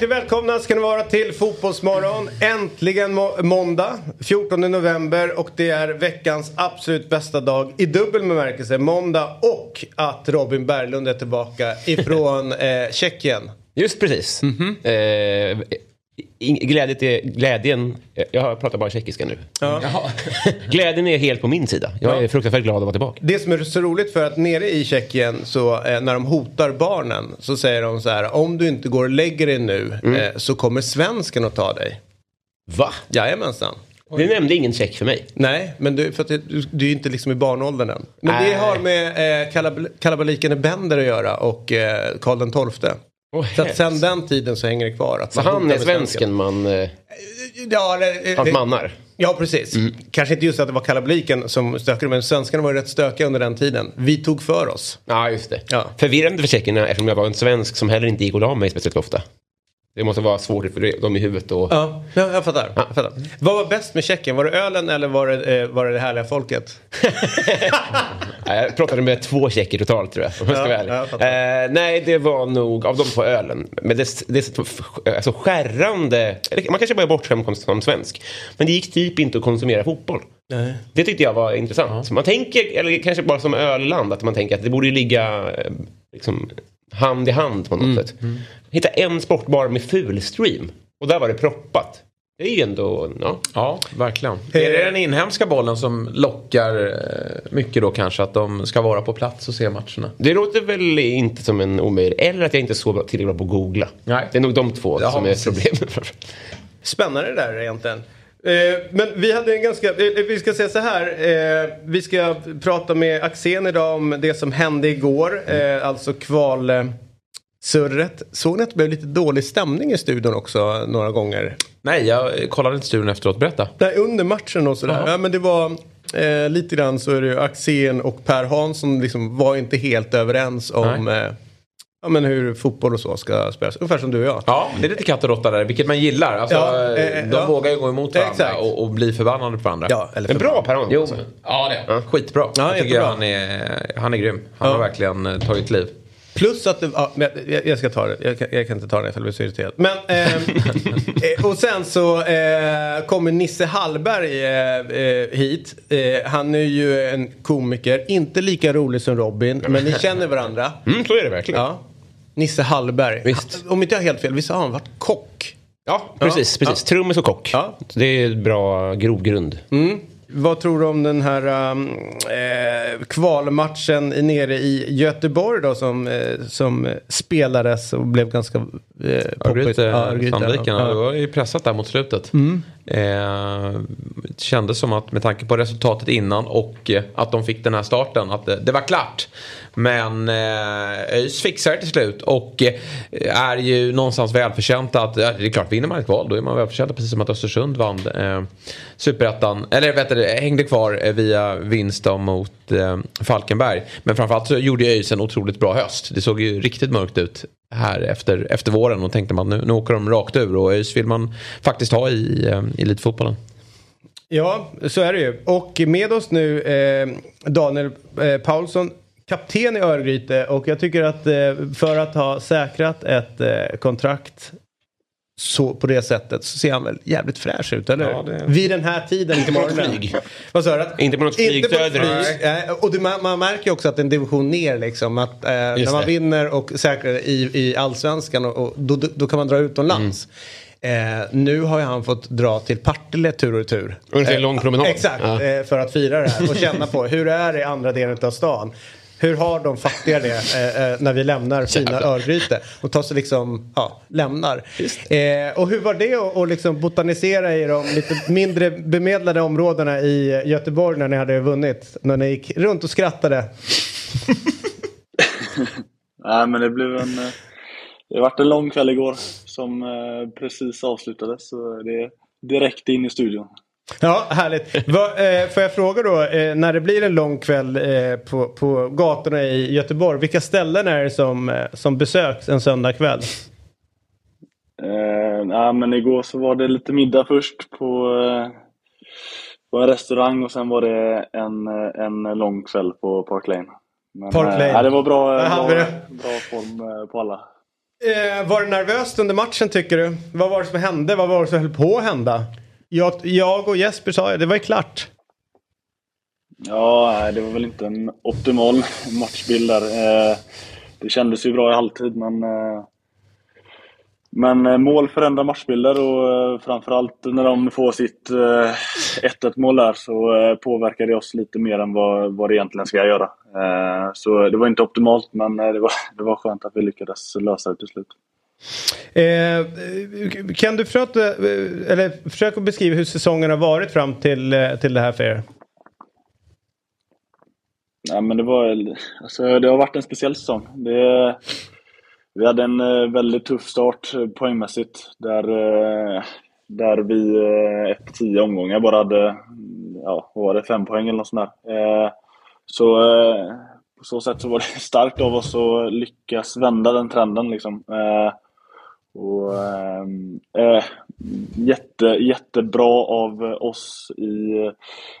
Hjärtligt välkomna ska ni vara till Fotbollsmorgon. Äntligen må- måndag, 14 november och det är veckans absolut bästa dag i dubbel bemärkelse. Måndag och att Robin Berglund är tillbaka ifrån eh, Tjeckien. Just precis. eh, in- glädje till, glädjen, jag pratar bara tjeckiska nu. glädjen är helt på min sida. Jag är fruktansvärt glad att vara tillbaka. Det som är så roligt för att nere i Tjeckien så eh, när de hotar barnen så säger de så här om du inte går och lägger dig nu eh, så kommer svensken att ta dig. Va? Jajamensan. Det nämnde ingen tjeck för mig. Nej, men du, för att det, du, du är ju inte liksom i barnåldern än. Men det Nej. har med eh, kalab- kalabaliken i Bender att göra och eh, Karl den Åh, så att sen den tiden så hänger det kvar. Att Så han är svensken man... Eh, Ja, det, hans det, mannar. ja, precis. Kanske inte just att det var kalabaliken som stökade, men svenskarna var ju rätt stökiga under den tiden. Vi tog för oss. Ja, just det. Ja. Förvirrande för tjeckerna eftersom jag var en svensk som heller inte gick och la mig speciellt ofta. Det måste vara svårt för dem i huvudet och... Ja, ja jag, fattar, jag fattar. Vad var bäst med Tjeckien? Var det ölen eller var det, eh, var det det härliga folket? Jag pratade med två tjecker totalt tror jag. Om jag ska Ja, vara ärlig. eh, nej, det var nog av de två ölen. Men det, det är så alltså, skärrande. Man kanske bara är bortskämd som- svensk. Men det gick typ inte att konsumera fotboll. Nej. Det tyckte jag var intressant. Man tänker, eller kanske bara som ölland, att man tänker att det borde ligga eh, liksom, hand i hand på något Mm, sätt. Hitta en sportbar med fulstream. Och där var det proppat. Det är ju ändå, ja. Ja, verkligen. Är det den inhemska bollen som lockar eh, mycket då kanske? Att de ska vara på plats och se matcherna? Det låter väl inte som en omöjlig... Eller att jag inte är så bra- tillräckligt bra på att googla. Nej. Det är nog de två Ja, som är precis. problemet. Spännande det där egentligen. Eh, men vi hade en ganska, eh, vi ska säga så här. Eh, vi ska prata med Axén idag om det som hände igår. Alltså kval... Eh, Surret. Såg ni att det blev lite dålig stämning i studion också några gånger? Nej, jag kollade inte studion efteråt. Berätta. Där under matchen och sådär. Ja, men det var eh, lite grann så är det ju Axén och Per Hansson liksom var inte helt överens om ja, men hur fotboll och så ska spelas. Ungefär som du och jag. Ja, det är lite katt och råtta där, vilket man gillar. Alltså, Ja, eh, de ja. vågar ju gå emot varandra och, och bli förbannade på varandra. Ja, eller Men bra Per Hansson. Jo, alltså. ja det är Skitbra. Ja, jag tycker han är, han är grym. Han Ja. har verkligen eh, tagit liv. Plus att det, ja, jag, jag ska ta det. Jag kan, jag kan inte ta det för jag blir så irriterad. Men, ehm, eh, och sen så eh, kommer Nisse Hallberg eh, eh, hit. Eh, han är ju en komiker. Inte lika rolig som Robin. Men ni känner varandra. Mm, så är det verkligen. Ja. Nisse Hallberg. Visst. Om inte jag har helt fel, visst har han varit kock? Ja, precis. Ja. precis. Trummis och kock. Ja. Det är bra grogrund. Vad tror du om den här um, eh, kvalmatchen nere i Göteborg då som, eh, som eh, spelades och blev ganska eh, poppigt? Örgryte, Ja, Sandviken, ja. det var ju pressat där mot slutet. Eh, det kändes som att med tanke på resultatet innan och eh, att de fick den här starten att det, det var klart. Men eh, ÖIS fixar det till slut och eh, är ju någonstans välförtjänta att, ja, det är klart vinner man ett kval då är man välförtjänta precis som att Östersund vann eh, Superettan, eller vet du, hängde kvar eh, via vinst mot eh, Falkenberg. Men framförallt så gjorde ju ÖIS en otroligt bra höst. Det såg ju riktigt mörkt ut här efter, efter våren och tänkte man nu, nu åker de rakt ur och ÖIS vill man faktiskt ha i, eh, i elitfotbollen. Ja, så är det ju. Och med oss nu eh, Daniel eh, Paulsson, kapten i Örgryte. Och jag tycker att eh, för att ha säkrat ett eh, kontrakt så, på det sättet så ser han väl jävligt fräsch ut, eller Ja, det- Vid den här tiden Inte på något flyg. Vad sa du? Inte på något flyg söderut. Nej, Och det, man, man märker ju också att det är en division ner liksom. Att, eh, när man det. vinner och säkrar i, i allsvenskan och, och då, då, då kan man dra utomlands. Eh, nu har ju han fått dra till Partille tur och retur. Under en lång promenad. Exakt, Ja. eh, för att fira det här och känna på hur är det i andra delen av stan. Hur har de fattiga det eh, eh, när vi lämnar fina. Örgryte och tar sig liksom, ja, lämnar. Eh, och hur var det att, att liksom botanisera i de lite mindre bemedlade områdena i Göteborg när ni hade vunnit? När ni gick runt och skrattade. Nej, men det blev en, eh, det varit en lång kväll igår som eh, precis avslutades. Så det är direkt in i studion. Ja, härligt. Va, eh, får jag fråga då, eh, när det blir en lång kväll eh, på, på gatorna i Göteborg, vilka ställen är det som, eh, som besöks en söndagkväll? Eh, ja, men igår så var det lite middag först på, eh, på en restaurang och sen var det en, eh, en lång kväll på Park Lane. Men, Park Lane. Ja, det var bra, bra, bra form på alla. Var det nervöst under matchen tycker du? Vad var det som hände? Vad var det som höll på att hända? Jag, jag och Jesper sa ju, det var ju klart. Ja, det var väl inte en optimal matchbild där. Eh, det kändes ju bra i halvtid, men... Eh, men eh, mål förändrar matchbilder och framförallt när de får sitt 1-1 mål där så påverkar det oss lite mer än vad, vad det egentligen ska göra. Så det var inte optimalt, men det var, det var skönt att vi lyckades lösa det till slut. Eh, kan du försöka, eh, eller försöka beskriva hur säsongen har varit fram till, eh, till det här för er? Ja, men det, var, alltså, det har varit en speciell säsong. Det, vi hade en eh, väldigt tuff start poängmässigt. Där, där vi efter tio omgångar bara hade ja, var det, fem poäng eller något sånt där. Så på så sätt så var det starkt av oss att lyckas vända den trenden. Liksom. Och, äh, jätte, jättebra av oss i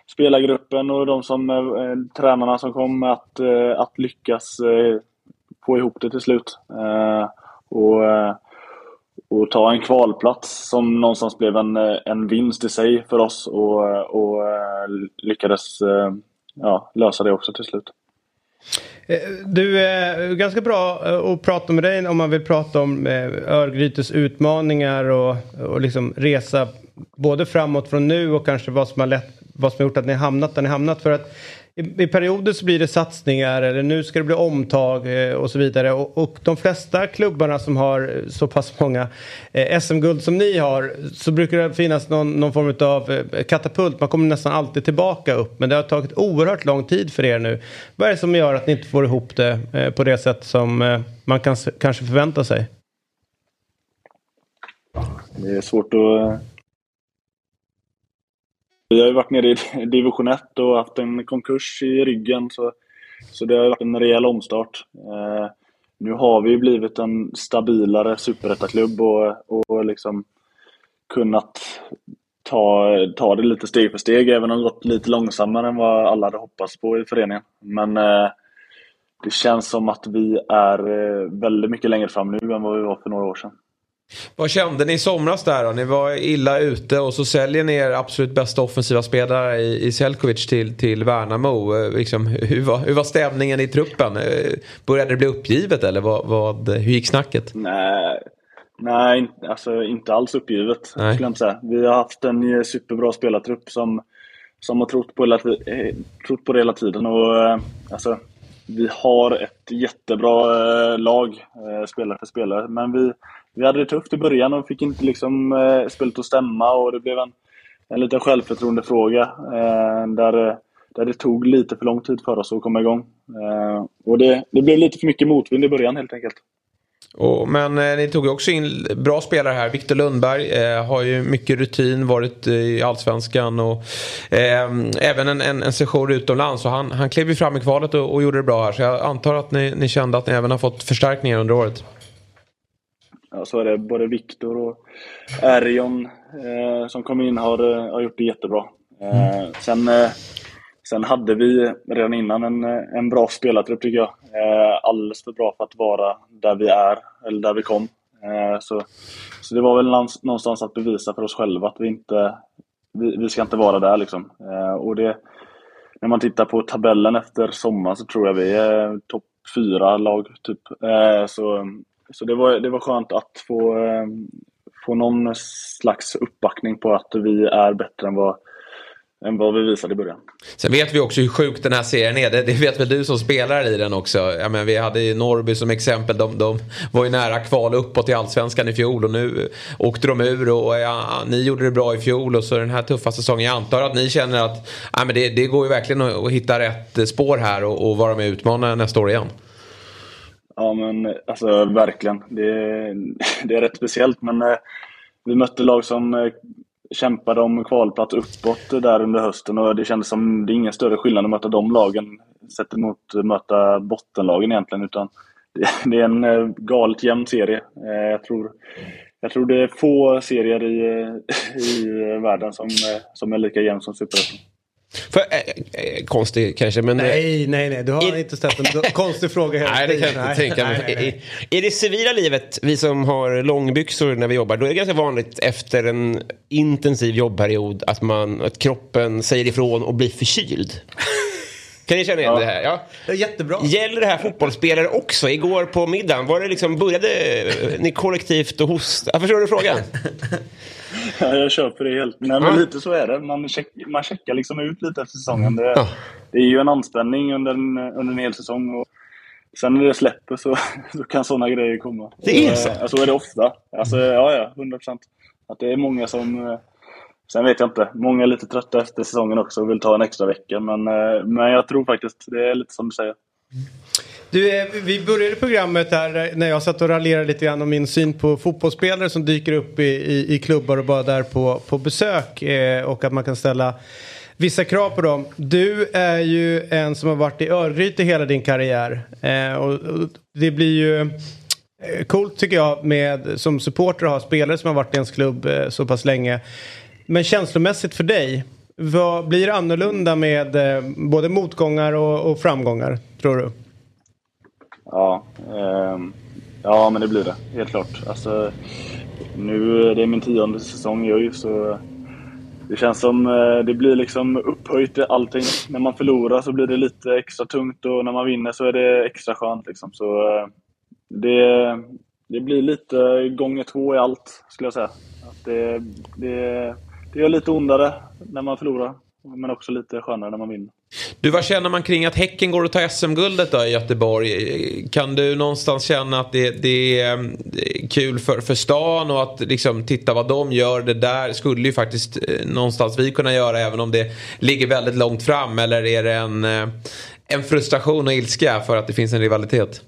spelargruppen och de som, äh, tränarna som kom att, äh, att lyckas äh, få ihop det till slut. Och, och ta en kvalplats som någonstans blev en, en vinst i sig för oss och, och lyckades ja, lösa det också till slut. Eh, du är ganska bra eh, att prata med dig om man vill prata om eh, Örgrytes utmaningar och, och liksom resa både framåt från nu och kanske vad som har, lett, vad som har gjort att ni har hamnat där ni hamnat. För att i, i perioder så blir det satsningar eller nu ska det bli omtag eh, och så vidare. Och, och de flesta klubbarna som har eh, så pass många eh, SM-guld som ni har så brukar det finnas någon, någon form av eh, katapult. Man kommer nästan alltid tillbaka upp. Men det har tagit oerhört lång tid för er nu. Vad är det som gör att ni inte får ihop det eh, på det sätt som eh, man kan, kanske förväntar sig? Det är svårt att... Eh, vi har ju varit nere i division 1 och haft en konkurs i ryggen så, så det har varit en rejäl omstart. Eh, nu har vi ju blivit en stabilare superettaklubb och, och liksom kunnat ta, ta det lite steg för steg även om det gått lite långsammare än vad alla hade hoppats på i föreningen. Men eh, det känns som att vi är eh, väldigt mycket längre fram nu än vad vi var för några år sedan. Vad kände ni i somras där då? Ni var illa ute och så säljer ni er absolut bästa offensiva spelare i, i Selkovic till, till Värnamo. Eh, Liksom, hur, var, hur var stämningen i truppen? Eh, Började det bli uppgivet eller vad, vad, hur gick snacket? Nej, nej alltså inte alls uppgivet Nej. skulle jag inte säga. Vi har haft en eh, superbra spelartrupp som, som har trott på, hela, trott på det hela tiden. Och, alltså, vi har ett jättebra lag, spelare för spelare. Men vi, vi hade det tufft i början och fick inte liksom, eh, spelet att stämma och det blev en, en liten självförtroendefråga eh, där, eh, där det tog lite för lång tid för oss att komma igång. Eh, och det, det blev lite för mycket motvind i början helt enkelt. Och, men eh, ni tog ju också in bra spelare här. Viktor Lundberg eh, har ju mycket rutin, varit eh, i Allsvenskan och eh, även en, en, en session utomlands. Och han, han klev ju fram i kvalet och, och gjorde det bra här. Så jag antar att ni, ni kände att ni även har fått förstärkningar under året. Ja, så är det. Både Viktor och Erion eh, som kom in har, eh, har gjort det jättebra. Eh, sen, eh, sen hade vi redan innan en, en bra spelartrupp tycker jag. Eh, alldeles för bra för att vara där vi är, eller där vi kom. Eh, så, så det var väl någonstans- att bevisa för oss själva att vi inte vi, vi ska inte vara där liksom. Eh, och det, när man tittar på tabellen efter sommaren så tror jag vi är topp fyra lag typ. Så så det, var, det var skönt att få, ehm, få någon slags uppbackning på att vi är bättre än vad, än vad vi visade i början. Sen vet vi också hur sjuk den här serien är. Det, det vet väl du som spelar i den också. Ja, men vi hade ju Norrby som exempel. De, de var ju nära kval uppåt i allsvenskan i fjol och nu åkte de ur. Och ja, ni gjorde det bra i fjol och så den här tuffa säsongen. Jag antar att ni känner att ja, men det, det går ju verkligen att, att hitta rätt spår här och, och vara med och utmana nästa år igen. Ja men alltså verkligen. Det, det är rätt speciellt men eh, vi mötte lag som eh, kämpade om kvalplats uppåt där under hösten och det kändes som det är ingen större skillnad att möta de lagen sett emot att möta bottenlagen egentligen utan det, det är en eh, galet jämn serie. Eh, jag tror, jag tror det är få serier i, i eh, världen som, eh, som är lika jämn som Superettan. För, eh, eh, konstig kanske, men... eh, Nej, nej, nej. Du har I- inte ställt en konstig fråga hela Nej, det kan jag inte tänka mig. nej, nej, nej. I, I det civila livet, vi som har långbyxor när vi jobbar, då är det ganska vanligt efter en intensiv jobbperiod att, man, att kroppen säger ifrån och blir förkyld. Kan ni känna igen det här? Ja. Det är jättebra. Gäller det här fotbollsspelare också? Igår på middagen, var det liksom, började eh, ni kollektivt och hosta? Jag förstår du frågan? Ja, jag köper det helt. Nej, men Ja. lite så är det. Man, check, man checkar liksom ut lite efter säsongen. Det, Ja. det är ju en anspänning under en, under en hel säsong. Och sen när det släpper så, så kan sådana grejer komma. Det är så? eh, Så är det ofta. Alltså, ja, ja, 100 procent. Att det är många som... Sen vet jag inte. Många är lite trötta efter säsongen också och vill ta en extra vecka. Men, eh, men jag tror faktiskt det är lite som du säger. Du, eh, vi började programmet här eh, när jag satt och raljerade lite grann om min syn på fotbollsspelare som dyker upp i, i, i klubbar och bara där på, på besök eh, och att man kan ställa vissa krav på dem. Du är ju en som har varit i Örgryte hela din karriär eh, och, och det blir ju coolt tycker jag med som supporter att ha spelare som har varit i ens klubb eh, så pass länge. Men känslomässigt för dig, vad blir det annorlunda med eh, både motgångar och, och framgångar tror du? Ja, eh, ja men det blir det. Helt klart. Alltså, nu är det min tionde säsong ju, så det känns som eh, det blir liksom upphöjt i allting. När man förlorar så blir det lite extra tungt och när man vinner så är det extra skönt. Liksom. Så eh, det, det blir lite gånger två i allt skulle jag säga. Att det, det, det gör lite ondare när man förlorar men också lite skönare när man vinner. Du, vad känner man kring att Häcken går och tar SM-guldet då i Göteborg? Kan du någonstans känna att det, det är eh, kul för, för stan och att liksom titta vad de gör? Det där skulle ju faktiskt eh, någonstans vi kunna göra även om det ligger väldigt långt fram. Eller är det en, eh, en frustration och ilska för att det finns en rivalitet?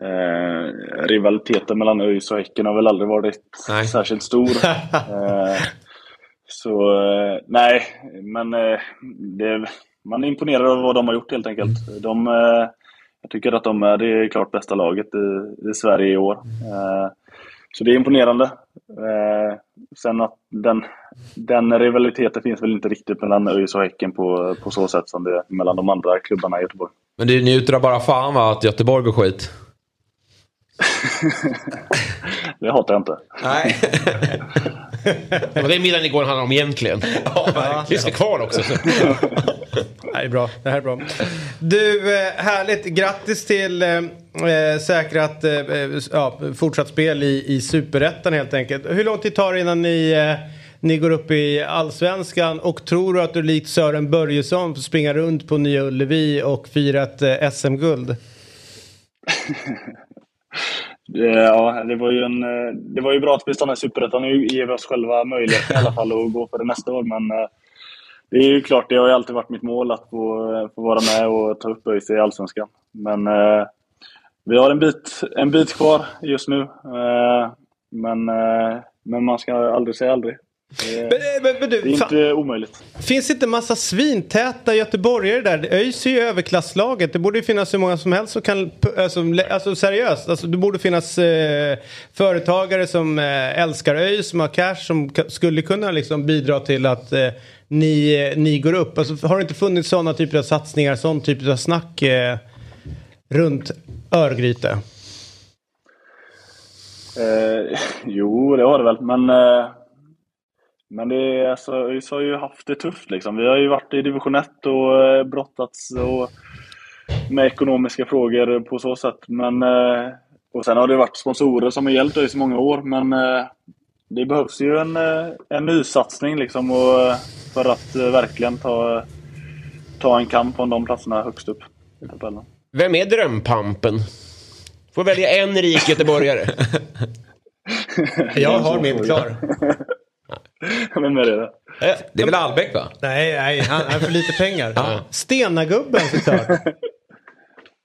Eh, rivaliteten mellan ÖIS och Häcken har väl aldrig varit Nej. särskilt stor. eh, så eh, nej, men eh, det, man är imponerad av vad de har gjort helt enkelt. De, eh, jag tycker att de är det klart bästa laget i, i Sverige i år. Eh, så det är imponerande. Sen att den, den rivaliteten finns väl inte riktigt mellan ÖIS och Häcken på, på så sätt som det är mellan de andra klubbarna i Göteborg. Men du njuter bara fan va, att Göteborg går skit? Det hatar jag inte. Nej. Det var det middagen igår handlade om egentligen. Vi ska kvar också. Så. Det här är bra. Det här är bra. Du, eh, härligt. Grattis till eh, eh, säkrat eh, eh, ja, fortsatt spel i, i Superettan helt enkelt. Hur lång tid tar det innan ni, eh, ni går upp i Allsvenskan? Och tror du att du likt Sören Börjesson får springa runt på Nya Ullevi och fira ett eh, SM-guld? Det, ja, det var ju en, eh, det var ju bra att vi stannade i Superettan. Nu ger vi oss själva möjligheten i alla fall att gå för det nästa år. Men eh, det är ju klart, det har ju alltid varit mitt mål att få, få vara med och ta upp ÖIS i Allsvenskan. Men vi har en bit, en bit kvar just nu. Men, men man ska aldrig säga aldrig. Det, Men, eh, men, men det är du, fan, inte omöjligt. finns inte massa svintäta göteborgare där? ÖIS är ju överklasslaget. Det borde ju finnas hur många som helst som kan... Alltså, alltså seriöst, alltså, det borde finnas eh, företagare som eh, älskar ÖIS, som har cash, som skulle kunna liksom, bidra till att eh, ni, eh, ni går upp. Alltså, har det inte funnits sådana typer av satsningar, sån typ av snack eh, runt Örgryte? Eh, jo, det har det väl, men... Men det är, alltså, ÖIS har ju haft det tufft liksom. Vi har ju varit i division 1 och eh, brottats och, med ekonomiska frågor på så sätt. Men, eh, och sen har det varit sponsorer som har hjälpt ÖIS i många år, men eh, det behövs ju en, en nysatsning liksom och, för att verkligen ta, ta en kamp om de platserna högst upp i tabellen. Vem är drömpampen? Får välja en rik göteborgare. Jag har min klar. Vem är det? då? Det är väl Albeck va? Nej, nej, han har för lite pengar. Stenagubben såklart.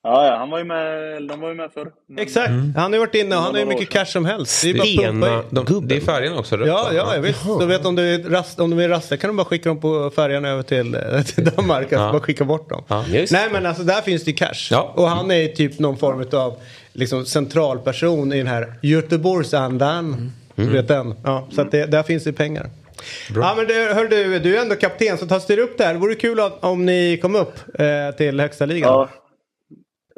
Ja, ja, han var ju med, de var ju med förr. Men- Exakt, han har ju varit inne och han har ju mycket cash som helst. Det är bara att pumpa in. Stena De, det är färgen också. rött, Ja, ja, jag vet. Du vet om, du är rast, om de är rasta kan de bara skicka dem på färjan över till, eh, till Danmark. Alltså Ja. bara skicka bort dem. Ja. Nej men alltså där finns det ju cash. Ja. Och han är typ någon form av liksom, centralperson i den här Göteborgsandan. Du vet den? Ja, så att det, där finns det pengar. Ja men det, hör du, du är ändå kapten så ta styr upp det här. Det vore kul att, om ni kom upp eh, till högsta ligan. Ja.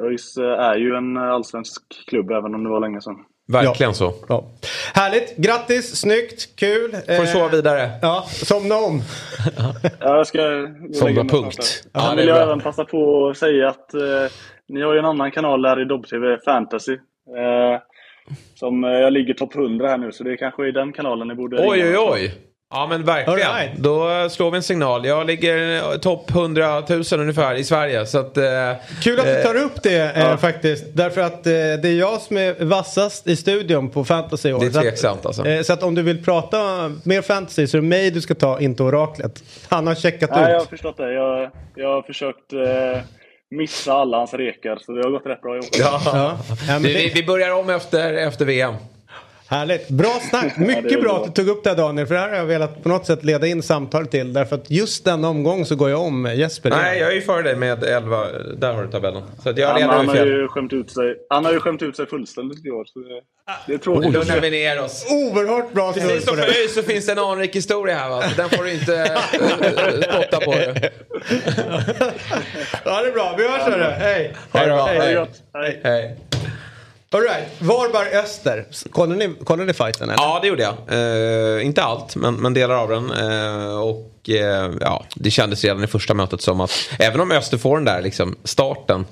ÖIS eh, är ju en allsvensk klubb även om det var länge sedan. Verkligen så. Ja. Härligt, grattis, snyggt, kul. Får du Eh, sova vidare. Ja, somna om. Ja, jag ska Somna punkt. Ja, Sen vill jag bra. även passa på att säga att eh, ni har ju en annan kanal där i Dobb-TV, Fantasy. Eh, som eh, jag ligger topp 100 här nu, så det är kanske i den kanalen ni borde Oj, ringa. oj, oj. Ja men verkligen. Right. Då slår vi en signal. Jag ligger eh, topp 100 000 ungefär i Sverige. Så att, eh, Kul att du eh, tar upp det eh, faktiskt. Därför att eh, det är jag som är vassast i studion på fantasy i år. Det är Så att- tveksamt, alltså. eh, Så att om du vill prata mer fantasy så är det mig du ska ta, inte oraklet. Han har checkat Nej, jag har ut. förstått det. Jag, jag har försökt eh, missa alla hans rekar, så det har gått rätt bra i år. Ja. Ja. Vi, vi börjar om efter, efter VM. Härligt. Bra snack. Mycket det är bra bra. att du tog upp det här Daniel. För det här har jag velat på något sätt leda in samtalet till. Därför att just denna omgång så går jag om Jesper. Nej, jag är ju före dig med 11. Där har du tabellen. Så att jag Han, han, har ju skämt ut sig, han har ju skämt ut sig fullständigt i år. Så det, det är tråkigt. Lugnar vi ner oss. Oerhört bra Precis som för det. ÖIS så finns det en anrik historia här va. Så den får du inte äh, spotta på. Du. Ja, det är bra. Vi hörs hörru. Hej. Hej. Ha det Hej. gott. Hej. Hej. Alright. Varberg Öster. kollade ni, kollade ni fighten eller? Ja, det gjorde jag. Eh, inte allt, men, men delar av den. Eh, och eh, ja, det kändes redan i första mötet som att även om Öster får den där liksom, starten.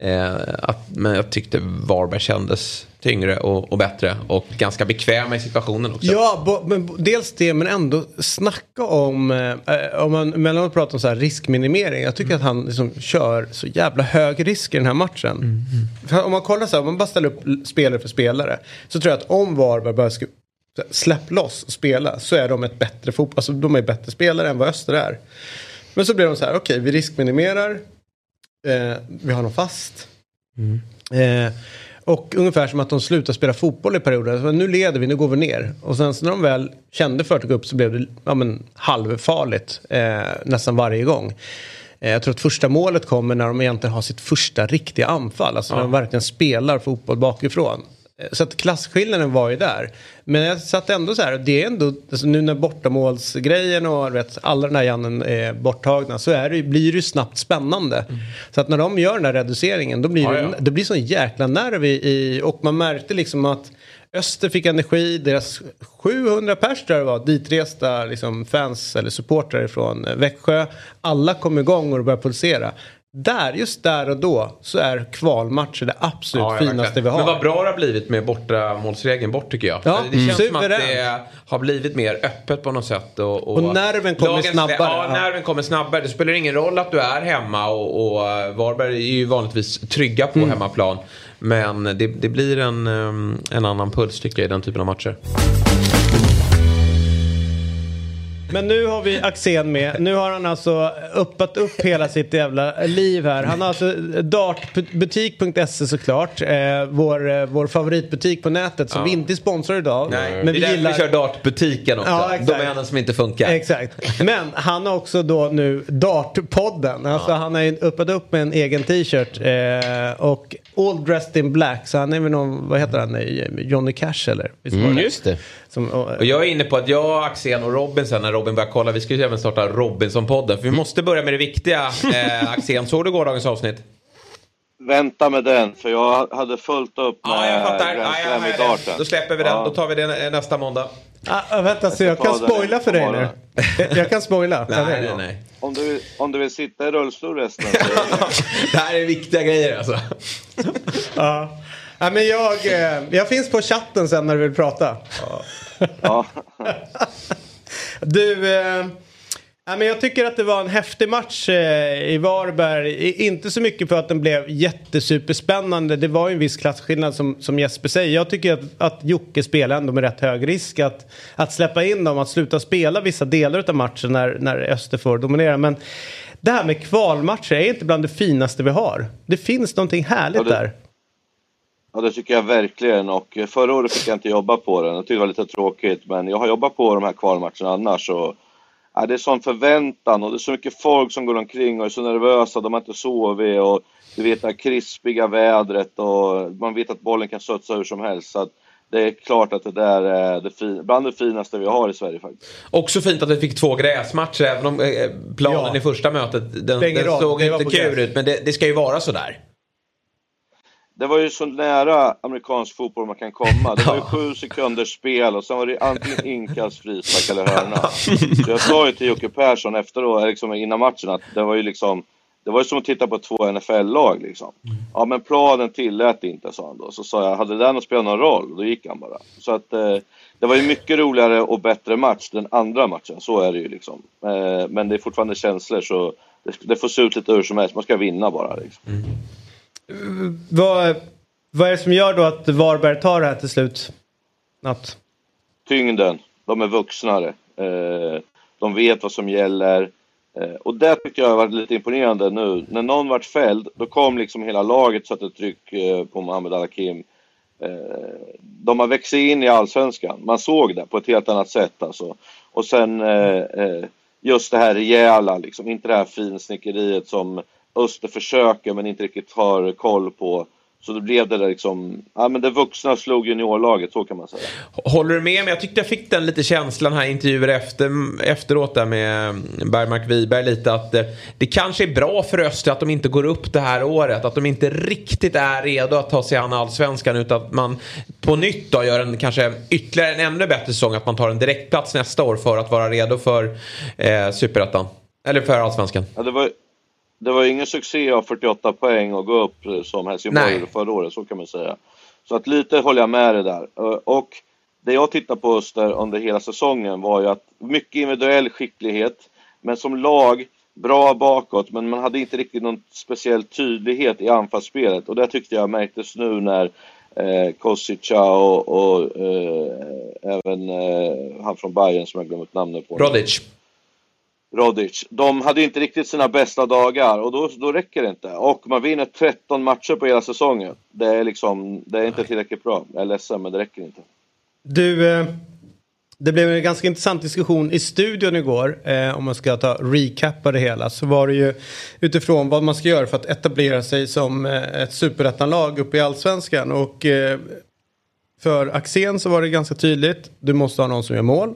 Eh, att, men jag tyckte Varberg kändes tyngre och, och bättre och ganska bekväma i situationen också. Ja, bo, men, dels det men ändå snacka om, eh, om man mellanåt pratar om så här riskminimering. Jag tycker att han liksom kör så jävla hög risk i den här matchen. För om man kollar så här, om man bara ställer upp spelare för spelare. Så tror jag att om Varberg här, släpp loss och spela så är de ett bättre fotboll. Alltså de är bättre spelare än vad Öster är. Men så blir de så här, okej vi riskminimerar. Eh, vi har dem fast. Eh, och ungefär som att de slutar spela fotboll i perioder. Så nu leder vi, nu går vi ner. Och sen så när de väl kände för att gå upp så blev det ja, men, halvfarligt eh, nästan varje gång. Eh, jag tror att första målet kommer när de egentligen har sitt första riktiga anfall. Alltså när de verkligen spelar fotboll bakifrån. Eh, Så att klasskillnaden var ju där. Men jag satt ändå så här, det är ändå, alltså nu när bortamålsgrejen och vet, alla den här jannen är borttagna så är det, blir det ju snabbt spännande. Så att när de gör den här reduceringen då blir Ja, det, ja. det blir sån jäkla nerv i, i, och man märkte liksom att Öster fick energi, deras 700 pers tror jag det var, ditresta liksom fans eller supportrar från eh, Växjö. Alla kom igång och det började pulsera. Där, just där och då så är kvalmatcher det absolut Ja, finaste verkligen. vi har. Men vad bra det har blivit med bortamålsregeln bort tycker jag. Ja, det känns mm. som att det har blivit mer öppet på något sätt. Och, Och nerven kommer snabbare. Ja, Ja. nerven kommer snabbare. Det spelar ingen roll att du är hemma och, och eh, Varberg är ju vanligtvis trygga Mm. på hemmaplan. Men det, det blir en, um, en annan puls tycker jag i den typen av matcher. Men nu har vi Axén med. Nu har han alltså uppat upp hela sitt jävla liv här. Han har alltså dartbutik.se såklart. Eh, vår, eh, vår favoritbutik på nätet som Ja. vi inte är sponsrade av. Nej, men det vi är gillar... vi kör dartbutiken också. Ja, exakt. Domänen som inte funkar. Exakt. Men han har också då nu Dartpodden. Alltså han har ju uppat upp med en egen t-shirt. Eh, och all dressed in black. Så han är väl någon, vad heter han, Johnny Cash eller? Visst Mm, just det. Som, och, Och jag är inne på att jag, Axén och Robin sen när Robin börjar kolla, vi ska ju även starta Robinson-podden. För vi måste börja med det viktiga. Eh, Axén, såg du gårdagens avsnitt? Vänta med den, för jag hade fullt upp med Ja, jag fattar. Grand Ja, ja, Slam i ja, darten. Då släpper vi den. Ja. Då tar vi det nästa måndag. ah, ah, vänta, så jag ska kan spoila för dig nu? Jag, jag kan spoila. Nej, nej, nej. Om, du, vill- om du vill sitta i rullstol resten så Det här är viktiga grejer alltså. Ja. Ja, men jag, eh, jag finns på chatten sen när du vill prata. ja. Du, eh, ja, men jag tycker att det var en häftig match eh, i Varberg. Inte så mycket för att den blev jättesuperspännande. Det var ju en viss klasskillnad som, som Jesper säger. Jag tycker att, att Jocke spelar ändå med rätt hög risk att, att släppa in dem, att sluta spela vissa delar av matchen när, när Öster får dominera. Men Det här med kvalmatcher är inte bland det finaste vi har. Det finns någonting härligt Ja, det- där. Ja, det tycker jag verkligen. Och eh, förra året fick jag inte jobba på den. Jag tyckte det var lite tråkigt. Men jag har jobbat på de här kvalmatcherna annars. Och, ja, det är sån förväntan och det är så mycket folk som går omkring och är så nervösa. De har inte sovit och du vet det här krispiga vädret och man vet att bollen kan studsa hur som helst. Så att det är klart att det där är det fin- bland det finaste vi har i Sverige faktiskt. Också fint att vi fick två gräsmatcher även om eh, planen Ja. i första mötet den, den såg inte kul gräs. ut. Men det, det ska ju vara sådär. Det var ju så nära amerikansk fotboll man kan komma. Det var ju sju sekunders spel och sen var det antingen inkast, frispark eller hörna. Så jag sa ju till Jocke Persson efteråt, liksom innan matchen att det var ju liksom det var ju som att titta på två NFL-lag liksom. Ja men planen tillät inte sa han då. Så sa jag, hade det där spelat någon roll? Då gick han bara. Så att eh, det var ju mycket roligare och bättre match den andra matchen. Så är det ju liksom. Eh, men det är fortfarande känslor så det, det får se ut lite hur som helst. Man ska vinna bara liksom. Vad, vad är det som gör då att Varberg tar det här till slut? Natt? tyngden. De är vuxnare. Eh, de vet vad som gäller. Eh, och det tyckte jag har varit lite imponerande nu. När någon vart fälld, då kom liksom hela laget satte tryck eh, på Mohamed Al-Hakim. De har växt in i Allsvenskan. Man såg det på ett helt annat sätt alltså. Och sen just det här rejäla, liksom. inte det här finsnickeriet som Öster försöker men inte riktigt har koll på. Så då blev det där liksom, ja men det vuxna slog juniorlaget, så kan man säga. Håller du med mig? Jag tyckte jag fick den lite känslan här intervjuer efter, efteråt där med Bergmark Wiberg lite att det, det kanske är bra för Öster att de inte går upp det här året. Att de inte riktigt är redo att ta sig an allsvenskan utan att man på nytt då gör en kanske ytterligare en ännu bättre säsong. Att man tar en direktplats nästa år för att vara redo för eh, superettan. Eller för allsvenskan. Ja, det var, det var ingen succé av 48 poäng och gå upp eh, som Helsingborg gjorde förra året, så kan man säga. Så att lite håller jag med dig där. Eh, Och det jag tittar på Öster under hela säsongen var ju att mycket individuell skicklighet, men som lag bra bakåt, men man hade inte riktigt någon speciell tydlighet i anfallsspelet. Och det tyckte jag märktes nu när eh, Kosica och, och eh, även eh, han från Bayern som jag glömt namnet på. Rodic. Rodic. De hade inte riktigt sina bästa dagar och då, då räcker det inte. Och man vinner 13 matcher på hela säsongen. Det är liksom, det är inte tillräckligt bra. Jag är ledsen men det räcker inte. Du, eh, det blev en ganska intressant diskussion i studion igår. Eh, om man ska ta recappa det hela. Så var det ju utifrån vad man ska göra för att etablera sig som eh, ett superettanlag uppe i allsvenskan. Och för Axén så var det ganska tydligt. Du måste ha någon som gör mål.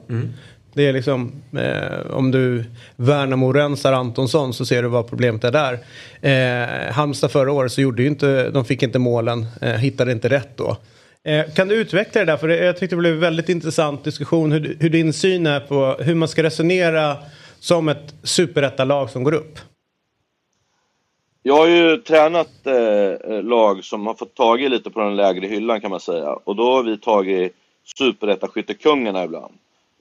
Det är liksom, eh, om du Värnamo rensar Antonsson så ser du vad problemet är där. Eh, Halmstad förra året så gjorde ju inte, de fick inte målen, eh, hittade inte rätt då. Eh, kan du utveckla det där? För det, jag tyckte det blev en väldigt intressant diskussion hur, hur din syn är på hur man ska resonera som ett superettalag som går upp. Jag har ju tränat eh, lag som har fått tag i lite på den lägre hyllan kan man säga. Och då har vi tagit superettaskyttekungarna ibland.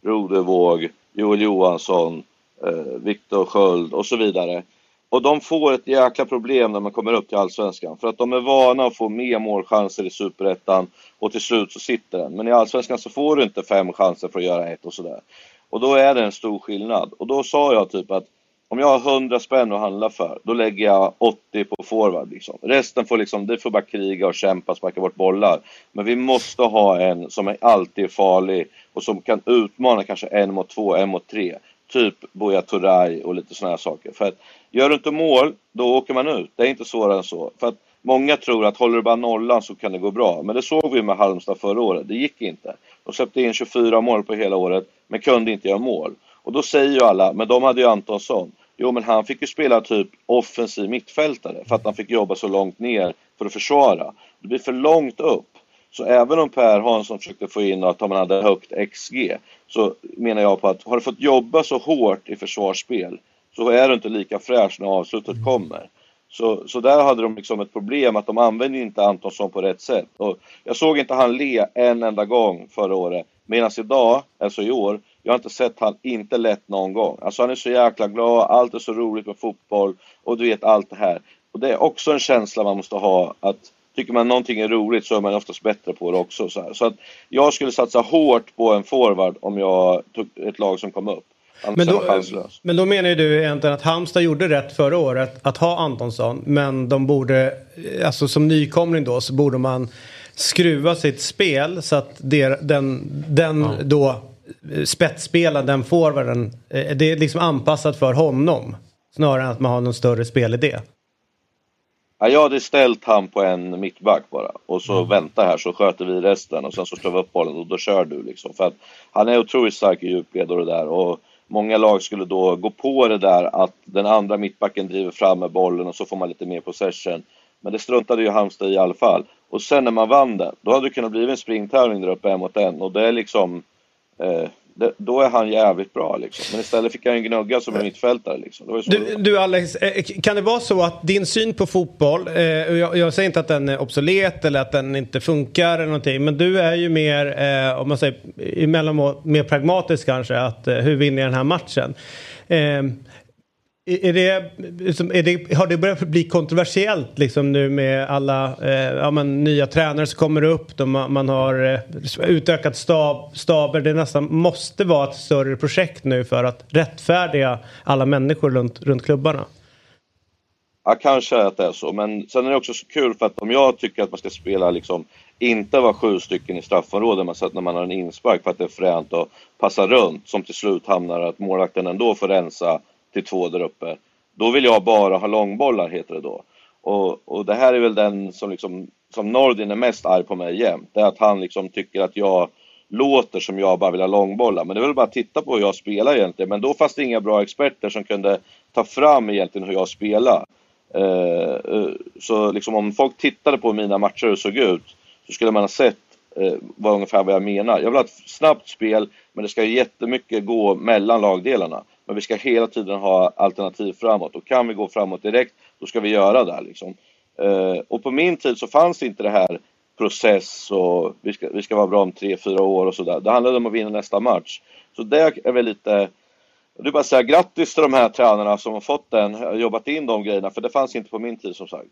Rodevåg, Joel Johansson, eh, Viktor Sköld och så vidare. Och de får ett jäkla problem när man kommer upp till Allsvenskan. För att de är vana att få mer målchanser i Superettan och till slut så sitter den. Men i Allsvenskan så får du inte fem chanser för att göra ett och sådär. Och då är det en stor skillnad. Och då sa jag typ att om jag har 100 spänn att handla för, då lägger jag 80 på forward. Liksom. Resten får liksom, det får bara kriga och kämpa, sparka bort bollar. Men vi måste ha en som är alltid farlig och som kan utmana kanske en mot två, en mot tre. Typ Buya Turay och lite sådana här saker. För att gör du inte mål, då åker man ut. Det är inte svårare än så. För att många tror att håller du bara nollan så kan det gå bra. Men det såg vi med Halmstad förra året. Det gick inte. De släppte in 24 mål på hela året, men kunde inte göra mål. Och då säger ju alla, men de hade ju Antonsson. Jo, men han fick ju spela typ offensiv mittfältare för att han fick jobba så långt ner för att försvara. Det blir för långt upp. Så även om Per Hansson försökte få in att man hade högt XG så menar jag på att har du fått jobba så hårt i försvarsspel så är du inte lika fräsch när avslutet kommer. Så, så där hade de liksom ett problem att de använde inte Antonsson på rätt sätt. Och jag såg inte han le en enda gång förra året. Medan idag, alltså i år, jag har inte sett han inte lätt någon gång. Alltså han är så jäkla glad, allt är så roligt med fotboll och du vet allt det här. Och det är också en känsla man måste ha att tycker man någonting är roligt så är man oftast bättre på det också. Så, här. så att jag skulle satsa hårt på en forward om jag tog ett lag som kom upp. Men då, men då menar ju du egentligen att Halmstad gjorde rätt förra året att ha Antonsson. Men de borde, alltså som nykomling då så borde man skruva sitt spel så att det, den, den då eh, spetsspelaren, den forwarden, eh, det är liksom anpassat för honom. Snarare än att man har någon större spelidé. Ja, jag hade ställt han på en mittback bara och så Mm. vänta här så sköter vi resten och sen så slår vi upp bollen och då kör du liksom. För att han är otroligt stark i djupled och det där och många lag skulle då gå på det där att den andra mittbacken driver fram med bollen och så får man lite mer possession. Men det struntade ju Halmstad i alla fall. Och sen när man vann den, då hade det kunnat bli en springtävling där uppe en mot en och det är liksom eh, det, då är han jävligt bra liksom. Men istället fick han en gnugga som en mittfältare liksom. Ju Du, du Alex, eh, kan det vara så att din syn på fotboll, eh, jag, jag säger inte att den är obsolet eller att den inte funkar eller någonting, men du är ju mer, eh, om man säger emellanåt, mer pragmatisk kanske, att eh, hur vinner jag den här matchen? Är det, liksom, är det, har det börjat bli kontroversiellt liksom nu med alla eh, ja, men, nya tränare som kommer upp? De, man har eh, utökat stab, staber. Det nästan måste vara ett större projekt nu för att rättfärdiga alla människor runt, runt klubbarna. Ja, kanske att det är så. Men sen är det också så kul för att om jag tycker att man ska spela liksom inte vara sju stycken i straffområdet, men så att när man har en inspark för att det är fränt och passa runt som till slut hamnar att målvakten ändå får rensa till två där uppe. Då vill jag bara ha långbollar heter det då. Och, och det här är väl den som liksom som Nordin är mest arg på mig jämt. Det är att han liksom tycker att jag låter som jag bara vill ha långbollar. Men det är väl bara att titta på hur jag spelar egentligen. Men då fanns det inga bra experter som kunde ta fram egentligen hur jag spelar. Eh, eh så liksom om folk tittade på hur mina matcher och hur såg ut så skulle man ha sett eh, vad ungefär vad jag menar. Jag vill ha ett snabbt spel men det ska jättemycket gå mellan lagdelarna. Men vi ska hela tiden ha alternativ framåt och kan vi gå framåt direkt då ska vi göra det. Liksom. Eh, och på min tid så fanns inte det här process och vi ska, vi ska vara bra om tre, fyra år och sådär. Det handlade om att vinna nästa match. Så det är väl lite Du bara säga grattis till de här tränarna som har fått den, jobbat in de grejerna, för det fanns inte på min tid som sagt.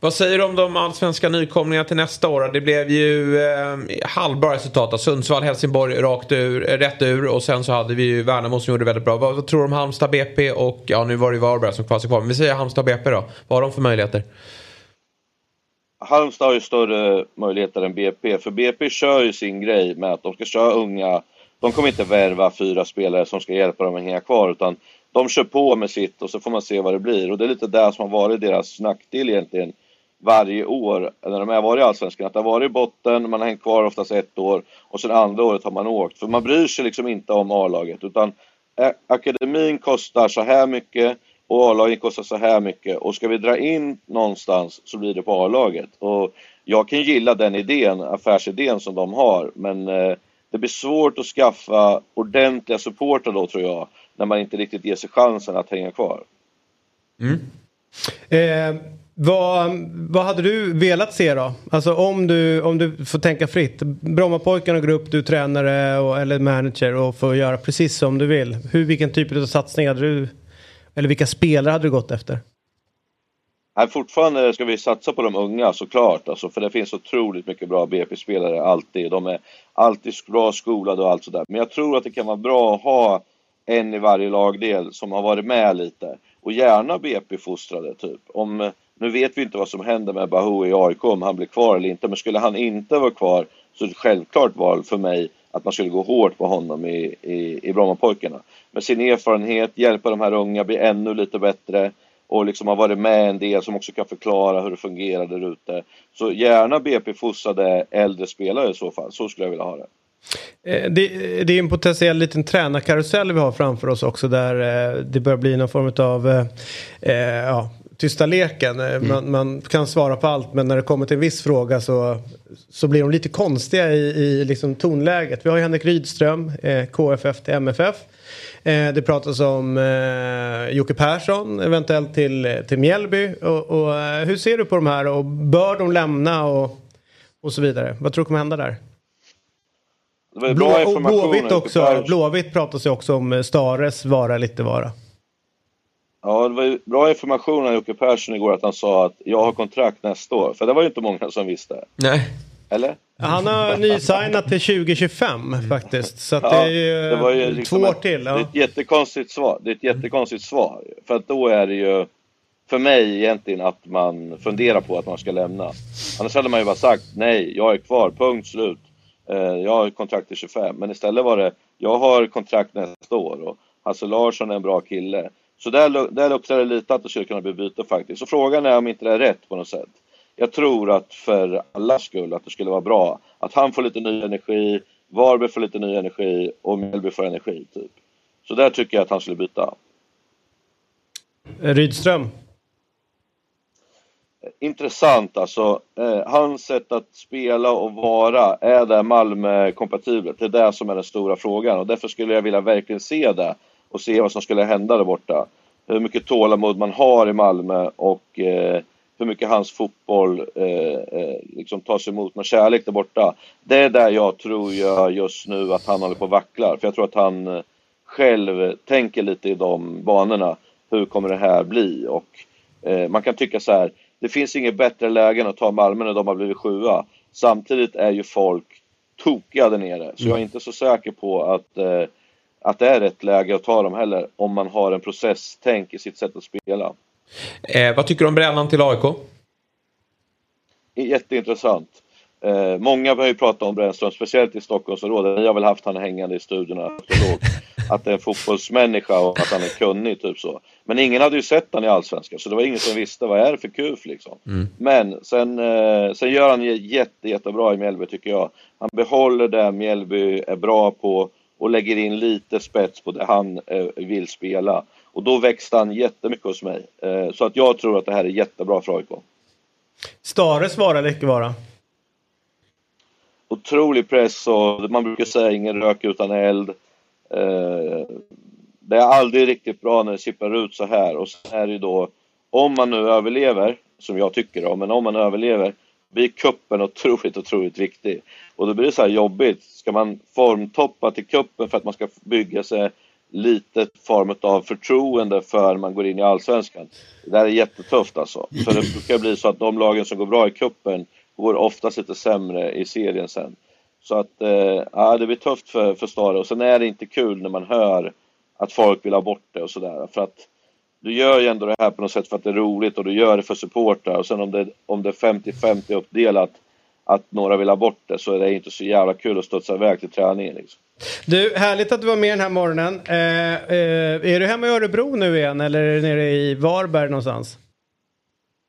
Vad säger du om de allsvenska nykomlingarna till nästa år? Det blev ju eh, halvbra resultat. Sundsvall, Helsingborg rakt ur, eh, rätt ur och sen så hade vi ju Värnamo som gjorde väldigt bra. Vad, vad tror du om Halmstad BP och ja nu var det ju Varberg som kvar sig kvar. Men vi säger Halmstad BP då. Vad har de för möjligheter? Halmstad har ju större möjligheter än BP, för BP kör ju sin grej med att de ska köra unga. De kommer inte värva fyra spelare som ska hjälpa dem att hänga kvar, utan de kör på med sitt och så får man se vad det blir. Och det är lite det som har varit deras nackdel egentligen varje år när de har varit i Allsvenskan. Att det har varit i botten, man har hängt kvar oftast ett år och sen andra året har man åkt. För man bryr sig liksom inte om A-laget utan eh, akademin kostar så här mycket och A-laget kostar så här mycket och ska vi dra in någonstans så blir det på A-laget. Och jag kan gilla den idén, affärsidén som de har men eh, det blir svårt att skaffa ordentliga supportrar då tror jag när man inte riktigt ger sig chansen att hänga kvar. Eh, vad, vad hade du velat se då? Alltså om du, om du får tänka fritt. Brommapojkarna går upp, du tränare och, eller manager och får göra precis som du vill. Hur, vilken typ av satsning hade du, eller vilka spelare hade du gått efter? Nej, fortfarande ska vi satsa på de unga såklart, alltså, för det finns otroligt mycket bra BP-spelare alltid. De är alltid bra skolade och allt sådär. Men jag tror att det kan vara bra att ha en i varje lagdel som har varit med lite. Och gärna BP-fostrade typ. Om, nu vet vi inte vad som händer med Bahou i AIK, om han blir kvar eller inte. Men skulle han inte vara kvar så är det självklart val för mig att man skulle gå hårt på honom i, i, i Brommapojkarna. Med sin erfarenhet, hjälpa de här unga bli ännu lite bättre och liksom ha varit med en del som också kan förklara hur det fungerar där ute. Så gärna BP-fostrade äldre spelare i så fall, så skulle jag vilja ha det. Eh, Det, det är en potentiell liten tränarkarusell vi har framför oss också där eh, det börjar bli någon form av eh, ja, tysta leken. Eh, Man, man kan svara på allt men när det kommer till en viss fråga så, så blir de lite konstiga i, i liksom tonläget. Vi har ju Henrik Rydström, eh, KFF till MFF. Eh, det pratas om eh, Jocke Persson eventuellt till, till Mjällby. Och, och, hur ser du på de här och bör de lämna och, och så vidare? Vad tror du kommer hända där? Det var ju Blå, bra information. Blåvitt också. Blåvitt pratas ju också om eh, Stares vara inte vara. Ja, det var ju bra information av Jocke Persson igår att han sa att jag har kontrakt nästa år. För det var ju inte många som visste. Nej. Eller? Han har nysignat till 2025 faktiskt. Så att det är ju, det var ju liksom två år ett- till. Det är Ja. ett jättekonstigt svar. Det är ett jättekonstigt svar. För att då är det ju för mig egentligen att man funderar på att man ska lämna. Annars hade man ju bara sagt nej, jag är kvar, punkt slut. Eh, jag har kontrakt till 25. Men istället var det, jag har kontrakt nästa år och Hasse Larsson är en bra kille. Så där, där luktar det lite att det skulle kunna bli byte faktiskt. Så frågan är om inte det är rätt på något sätt. Jag tror att för allas skull att det skulle vara bra att han får lite ny energi, Varberg får lite ny energi och Mjällby får energi typ. Så där tycker jag att han skulle byta. Rydström. Intressant alltså. Eh, hans sätt att spela och vara, är det Malmö-kompatibelt? Det är det som är den stora frågan och därför skulle jag vilja verkligen se det och se vad som skulle hända där borta. Hur mycket tålamod man har i Malmö och eh, hur mycket hans fotboll eh, eh, liksom tas emot med kärlek där borta. Det är där jag tror jag just nu att han håller på att vacklar. För jag tror att han eh, själv tänker lite i de banorna. Hur kommer det här bli? Och eh, man kan tycka så här. Det finns inget bättre lägen att ta Malmö när de har blivit sjua. Samtidigt är ju folk tokiga där nere. Så jag är inte så säker på att, eh, att det är rätt läge att ta dem heller. Om man har en processtänk i sitt sätt att spela. Eh, vad tycker du om brännan till AIK? Jätteintressant. Eh, många har ju pratat om Brännström, speciellt i Stockholmsområdet. Ni har väl haft han hängande i studiorna lågt. Att det är en fotbollsmänniska och att han är kunnig, typ så. Men ingen hade ju sett han i Allsvenskan, så det var ingen som visste vad är det för kuf liksom. Men sen, eh, sen gör han jätte, jättebra i Mjällby tycker jag. Han behåller det Mjällby är bra på och lägger in lite spets på det han eh, vill spela. Och då växte han jättemycket hos mig. Eh, så att jag tror att det här är jättebra för AIK. Stares vara eller icke vara? Otrolig press och man brukar säga ingen rök utan eld. Eh, det är aldrig riktigt bra när det sipprar ut så här och sen är det ju då om man nu överlever, som jag tycker då, men om man överlever blir kuppen otroligt, otroligt viktig. Och då blir det så här jobbigt. Ska man formtoppa till kuppen för att man ska bygga sig lite form av förtroende för man går in i Allsvenskan. Det där är jättetufft alltså. För det brukar bli så att de lagen som går bra i kuppen går oftast lite sämre i serien sen. Så att, eh, ja, det blir tufft för, för Stare. Och sen är det inte kul när man hör att folk vill ha bort det och sådär. För att du gör ju ändå det här på något sätt för att det är roligt och du gör det för supportrar. Och sen om det, om det är 50-50 uppdelat att några vill ha bort det så är det inte så jävla kul att studsa iväg till träningen. Liksom. Du, härligt att du var med den här morgonen. Eh, eh, är du hemma i Örebro nu igen eller är du nere i Varberg någonstans?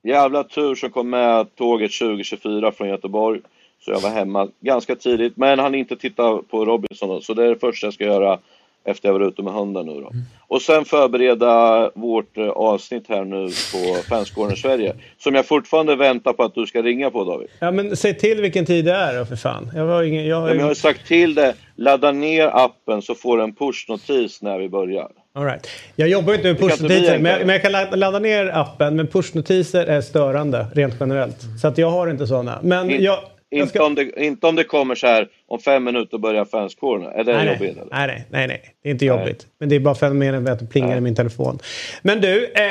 Jävla tur som kom med tåget 2024 från Göteborg. Så jag var hemma ganska tidigt. Men han inte titta på Robinson då, så det är det första jag ska göra efter jag var ute med hunden nu då. Och sen förbereda vårt eh, avsnitt här nu på Fansgården Sverige. Som jag fortfarande väntar på att du ska ringa på David. Ja men säg till vilken tid det är då för fan. Jag har ingen... Jag har Men jag har sagt till dig, ladda ner appen så får du en pushnotis när vi börjar. All right. Jag jobbar inte med pushnotiser men, men jag kan ladda, ner appen men pushnotiser är störande rent generellt. Så att jag har inte sådana. Men In, jag... jag inte, om det, inte om det kommer så här om fem minuter börjar fanskåren. Är det Nej, jobbigt? nej, eller? nej, nej, nej, nej. Det är inte jobbigt. Men det är bara fenomenet med att det plingar i min telefon. Men du, eh,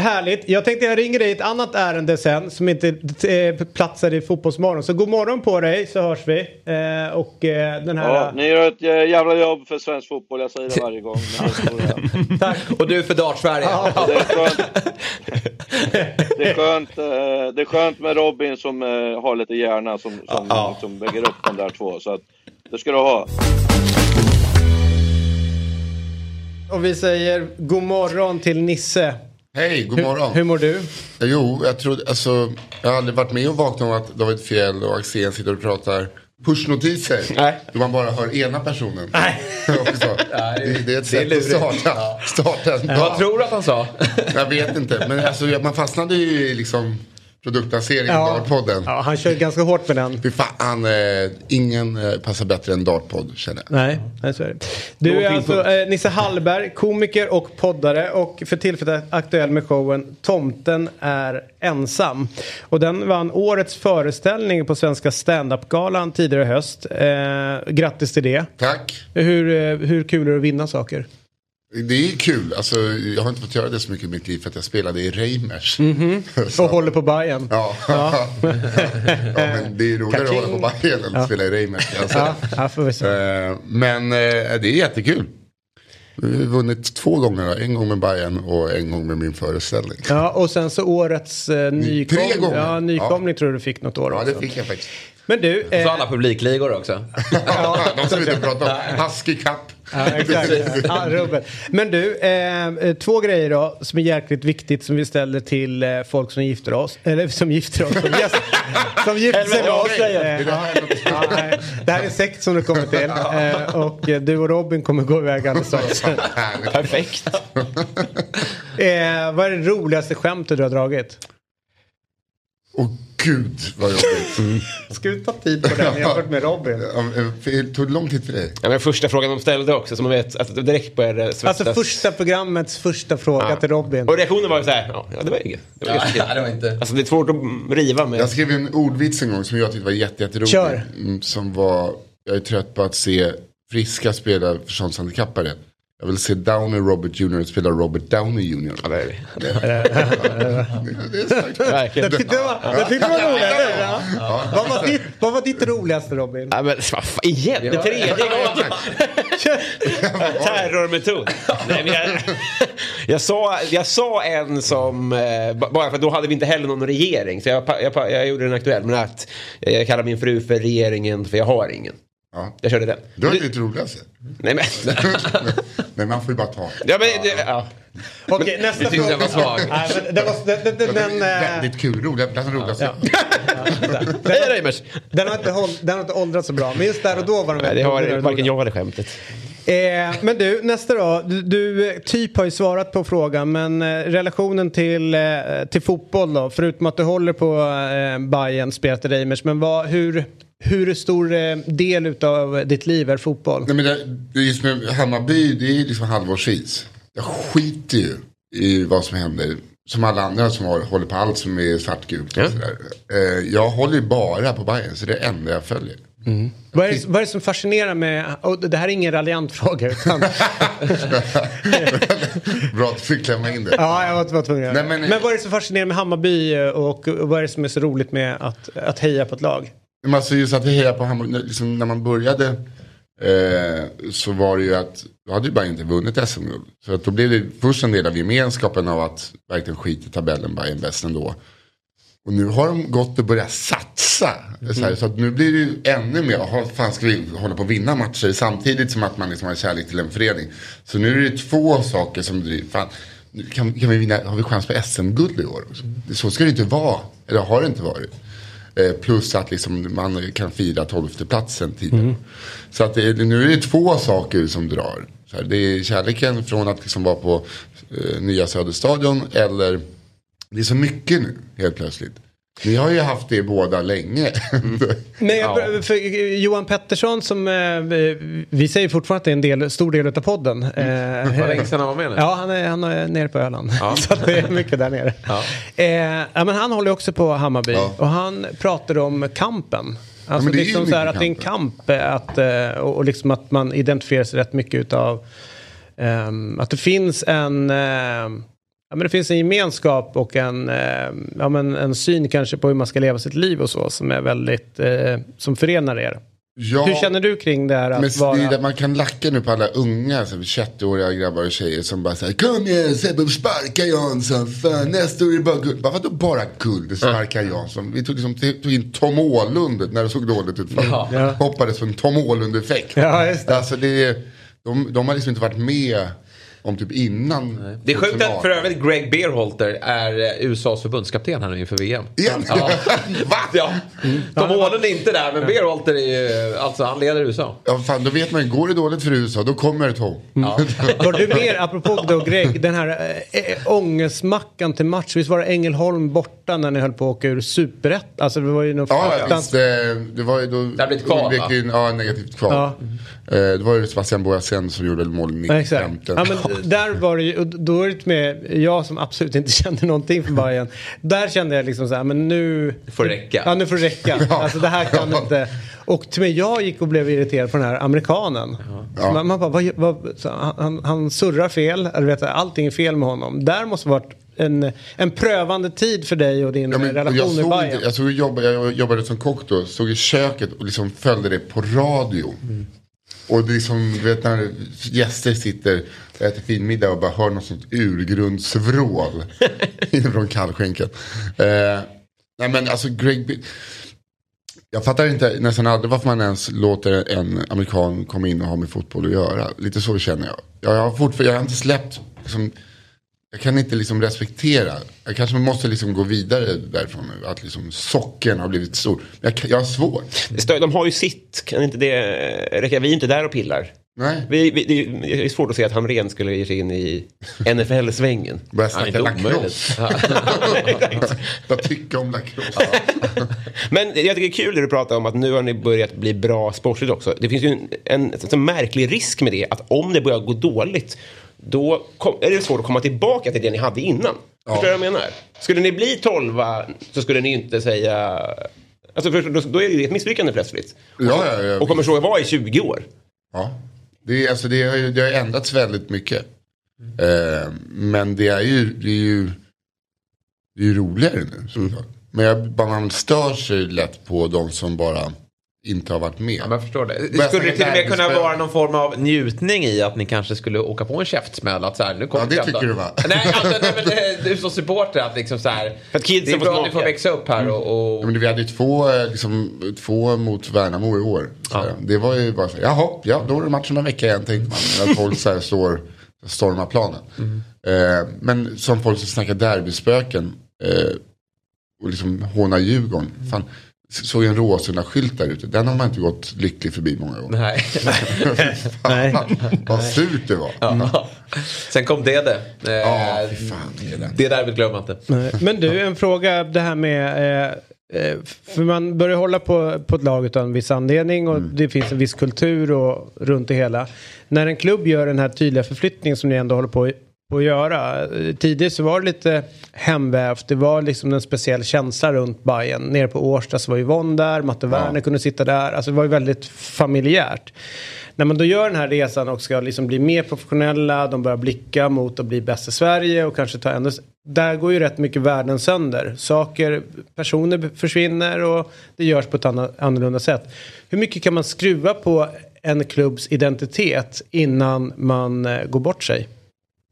härligt. Jag tänkte jag ringer dig i ett annat ärende sen som inte eh, platsar i Fotbollsmorgon. Så god morgon på dig så hörs vi. Eh, och eh, den här... Ja, ni gör ett eh, jävla jobb för svensk fotboll, jag säger det varje gång. Det. Tack. Och du för Dart-Sverige. det, är skönt, det, är skönt, eh, det är skönt med Robin som eh, har lite hjärna som, som Ja. liksom väger upp de där två. Så att, det ska du ha. Och vi säger god morgon till Nisse. Hej, god morgon. Hur mår du? Jo, jag trodde, alltså, jag har aldrig varit med och vaknat om att David Fjell och Axén sitter och pratar pushnotiser. Nej. Då man bara hör ena personen. Nej. Också. det, det är ett sätt att lurigt. starta, starta en Vad dag. tror du att han sa? Jag vet inte, men alltså, man fastnade ju liksom produktlanseringen Ja. Dartpodden. Ja, han kör ganska hårt med den. Fy fan, eh, ingen eh, passar bättre än Dartpodd känner jag. Nej, nej så är det. Du är alltså eh, Nisse Hallberg, komiker och poddare och för tillfället aktuell med showen Tomten är ensam. Och den vann årets föreställning på Svenska standup-galan tidigare i höst. Eh, grattis till det. Tack. Hur, eh, hur kul är det att vinna saker? Det är kul. Alltså, jag har inte fått göra det så mycket i mitt liv för att jag spelade i Reimers. Och håller på Bayern. Ja. ja. men det är roligare att hålla på Bayern än att spela i Reimers. säga. Ja, ja. Eh, Men eh, det är jättekul. Vi har vunnit två gånger. En gång med Bayern och en gång med min föreställning. Ja, och sen så årets eh, nykom... Tre gånger. ja, nykomling Ja. tror du fick något år Ja, också. det fick jag faktiskt. Men du, Så eh, alla publikligor också. De som vi inte pratar om. Husky Cup. Ja, exakt. Ja. Men du, eh, eh, två grejer då som är jäkligt viktigt som vi ställer till eh, folk som gifter oss. Eller som gifter oss. Som, gäst, som gifter sig med oss. Eh, det här ja, är sekt som du kommer till. Eh, och eh, du och Robin kommer gå iväg alldeles strax. Perfekt. Eh, vad är det roligaste skämtet du har dragit? Åh gud vad jobbigt. Ska du ta tid på den jämfört med Robin? Ja, eh, Det tog lång tid för dig. Ja, men första frågan de ställde också, så man vet att direkt började svettas. Alltså första programmets första fråga Ja. till Robin. Och reaktionen var ju så här, ja, ja det var inget. Det var kul. det var inte... Alltså det är svårt att riva med. Jag skrev en ordvits en gång som jag tyckte var jätte, jätterolig. Kör. Mm, Som var, jag är trött på att se friska spela förståndshandikappade. Jag vill se Downey Robert Jr. spela Robert Downey Jr. Ja, det är det. Det tyckte jag var roligt. Vad, var ditt, vad var ditt roligaste Robin? Ja, men igen, det tredje gången. Terrormetod. Nej, jag, jag, sa, jag sa en som, eh, ba- bara för då hade vi inte heller någon regering. Så jag, jag, jag gjorde den aktuell. Men att jag kallar min fru för regeringen för jag har ingen. Ja. Jag körde den. Det var inte ditt roligaste. Nej men. Men man får ju bara ta. Ja, men det, ja. Okej, nästa Du tyckte den var svag. Nej, men det var, den, den, den, den, eh, Väldigt kul, roligt, bland det roligaste. Hej Reimers! den, har inte håll, den har inte åldrats så bra. Men just där och då var den Nej, det väldigt har rolig. varken jag eller skämtet. Eh, men du, nästa då. Du, du typ har ju svarat på frågan, men eh, relationen till, eh, till fotboll då? Förutom att du håller på eh, Bayern spelat i Reimers, men vad, hur, hur stor eh, del av ditt liv är fotboll? Nej, men det, det är just med Hammarby, det är liksom halvårsis. Jag skiter ju i vad som händer. Som alla andra som har, håller på allt som är svartgult. Ja. Eh, jag håller ju bara på Bayern så det är det enda jag följer. Vad är, det, vad är det som fascinerar med, och det här är ingen raljant fråga utan... Bra att du fick klämma in det. ja, jag var, var tvungen att göra Nej, det. men- men, vad är det som fascinerar med Hammarby eh, och, och vad är det som är så roligt med att, att heja på ett lag? Men alltså just att heja på Hammarby, liksom när man började eh, så var det ju att då hade ju bara inte vunnit SM-guld. Så att då blev det först en del av gemenskapen av att verkligen skita i tabellen, Bayern bäst ändå. Och nu har de gått och börjat satsa. Så, här, så att nu blir det ju ännu mer, aha, fan ska vi hålla på att vinna matcher samtidigt som att man liksom har kärlek till en förening. Så nu är det två saker som driver, fan, kan, kan vi vinna, har vi chans på SM-guld i år? Så ska det inte vara, eller har det inte varit. Eh, plus att liksom man kan fira tolfteplatsen tidigare. Så att det, nu är det två saker som drar. Så här, det är kärleken från att liksom vara på eh, nya Söderstadion eller det är så mycket nu helt plötsligt. Ni har ju haft det båda länge. Men jag, för Johan Pettersson som, eh, vi- vi säger fortfarande att det är en del, stor del av podden. Eh, Det var länge sedan han var med nu. Ja, han är, han är nere på Öland. Ja. Så det är mycket där nere. Ja. Eh, ja, men han håller också på Hammarby Ja. och han pratar om kampen. Alltså det liksom så här att det är en kamp eh, att, eh, och, liksom att man identifierar sig rätt mycket utav ehm, att det finns en ehm, Ja, men det finns en gemenskap och en, ehm, ja, men en syn kanske på hur man ska leva sitt liv och så som är väldigt, eh, som förenar er. ja, Hur känner du kring det här att men det vara... är där man kan lacka nu på alla unga, så här 21-åriga grabbar och tjejer som bara säger Kom igen Sebbe, sparka Jansson, fan nästa år är det bara guld. Bara vadå bara guld, sparka Jansson. Vi tog, liksom, tog in Tom Åhlund när det såg dåligt ut. Ja. Hoppades på en Tom Åhlund-effekt. Ja, just det. Alltså det är, de, de har liksom inte varit med om typ innan. Det är sjukt att 2018. för övrigt Greg Beerholter är eh, USAs förbundskapten här nu inför VM. Igen? Ja. Va? Ja. Tom Håland är inte där men Beerholter är ju, alltså han leder USA. Ja, fan, då vet man ju, går det dåligt för USA, då kommer Tom. Ja. Var du mer, apropå då Greg, den här äh, ångestmackan till match, visst var det Ängelholm borta borta när ni höll på att åka ur superett. Alltså det var ju något Ja, visst, eh, det var ju då... Det har blivit kval, va? Onekligen, Ja, negativt kval. Ja. Eh, Det var ju Sebastian Boasen som gjorde mål i Ja, Exakt. 95. Ja, men där var det ju, då är det med, jag som absolut inte kände någonting för Bayern. Där kände jag liksom så här, men nu... får det räcka. Ja, nu får det räcka. Alltså det här kan inte... Och till och med jag gick och blev irriterad på den här amerikanen. Så Man, man bara, vad, vad, han- han, surrar fel, eller vet, du, allting är fel med honom. Där måste varit en, en prövande tid för dig och din Ja, men, relation jag, med såg Bayern. jag, såg, jobba, jag jobbade som kock då, stod i köket och liksom följde det på radio. Mm. Och det är som, du vet när gäster sitter och äter finmiddag och bara hör något sånt urgrundsvrål inifrån kallskänken. Eh, nej men alltså Greg jag fattar inte nästan aldrig varför man ens låter en amerikan komma in och ha med fotboll att göra. Lite så känner jag. Jag har, fortfarande, jag har inte släppt, liksom, jag kan inte liksom respektera. Jag kanske måste liksom gå vidare därifrån nu. Att liksom socken har blivit stor. Jag, jag har svårt. De har ju sitt, kan inte det räcka? Vi är inte där och pillar. Nej. Vi, vi, det är- svårt att se att Hamrén skulle ge sig in i NFL-svängen. Börja Ja, snacka lacrosse. Vad tycka om lacrosse. Men jag tycker det är kul det du pratar om att nu har ni börjat bli bra sportsligt också. Det finns ju en, en, en, sån märklig risk med det att om det börjar gå dåligt då kom, är det svårt att komma tillbaka till det ni hade innan. Förstår du vad jag menar? Skulle ni bli tolva så skulle ni inte säga... Alltså för, då, då är det ett misslyckande plötsligt. Ja, ja, ja. Och kommer så att vara i 20 år. Ja. Det, är, alltså, det, har ju, det har ändrats väldigt mycket. Eh, men det är ju, det är ju, det är ju roligare nu. såklart. Men jag, bara man stör sig lätt på de som bara inte har varit med. Ja, men jag förstår det. Börja Skulle det till och med kunna vara någon form av njutning i att ni kanske skulle åka på en käftsmäll? Att så här, nu kommer Ja, det tycker du, va? Nej, alltså, nej men eh, du som supporter att liksom så här. För att kidsen det är får bra att ni får växa upp här och... Ja, och men vi hade ju två, eh, liksom, två mot Värnamo i år. Så här. Det var ju bara så här, jaha, ja då är det matchen en vecka igen tänkte man. När folk så här står, stormar planen. Eh, men som folk som snackar derbyspöken eh, och liksom hånar Djurgården. Fan, såg en Råsunda-skylt där ute. Den har man inte gått lycklig förbi många gånger. nej. Nej. Vad surt det var. Ja. Sen kom det det. Eh, Ja, fan. Det är det. det där glömmer man inte. Men du, en fråga det här med... Eh, eh, för man börjar hålla på, på ett lag utan en viss anledning och det finns en viss kultur och, runt det hela. När en klubb gör den här tydliga förflyttningen som ni ändå håller på att göra. Tidigare så var det lite hemvävt. Det var liksom en speciell känsla runt Bayern. Nere på Årsta så var Yvonne där, Matte Werner kunde sitta där. Alltså det var ju väldigt familjärt. När man då gör den här resan och ska liksom bli mer professionella, de börjar blicka mot att bli bäst i Sverige och kanske ta ännu... Där går ju rätt mycket världen sönder. Saker, personer försvinner och det görs på ett annorlunda sätt. Hur mycket kan man skruva på en klubbs identitet innan man eh, går bort sig?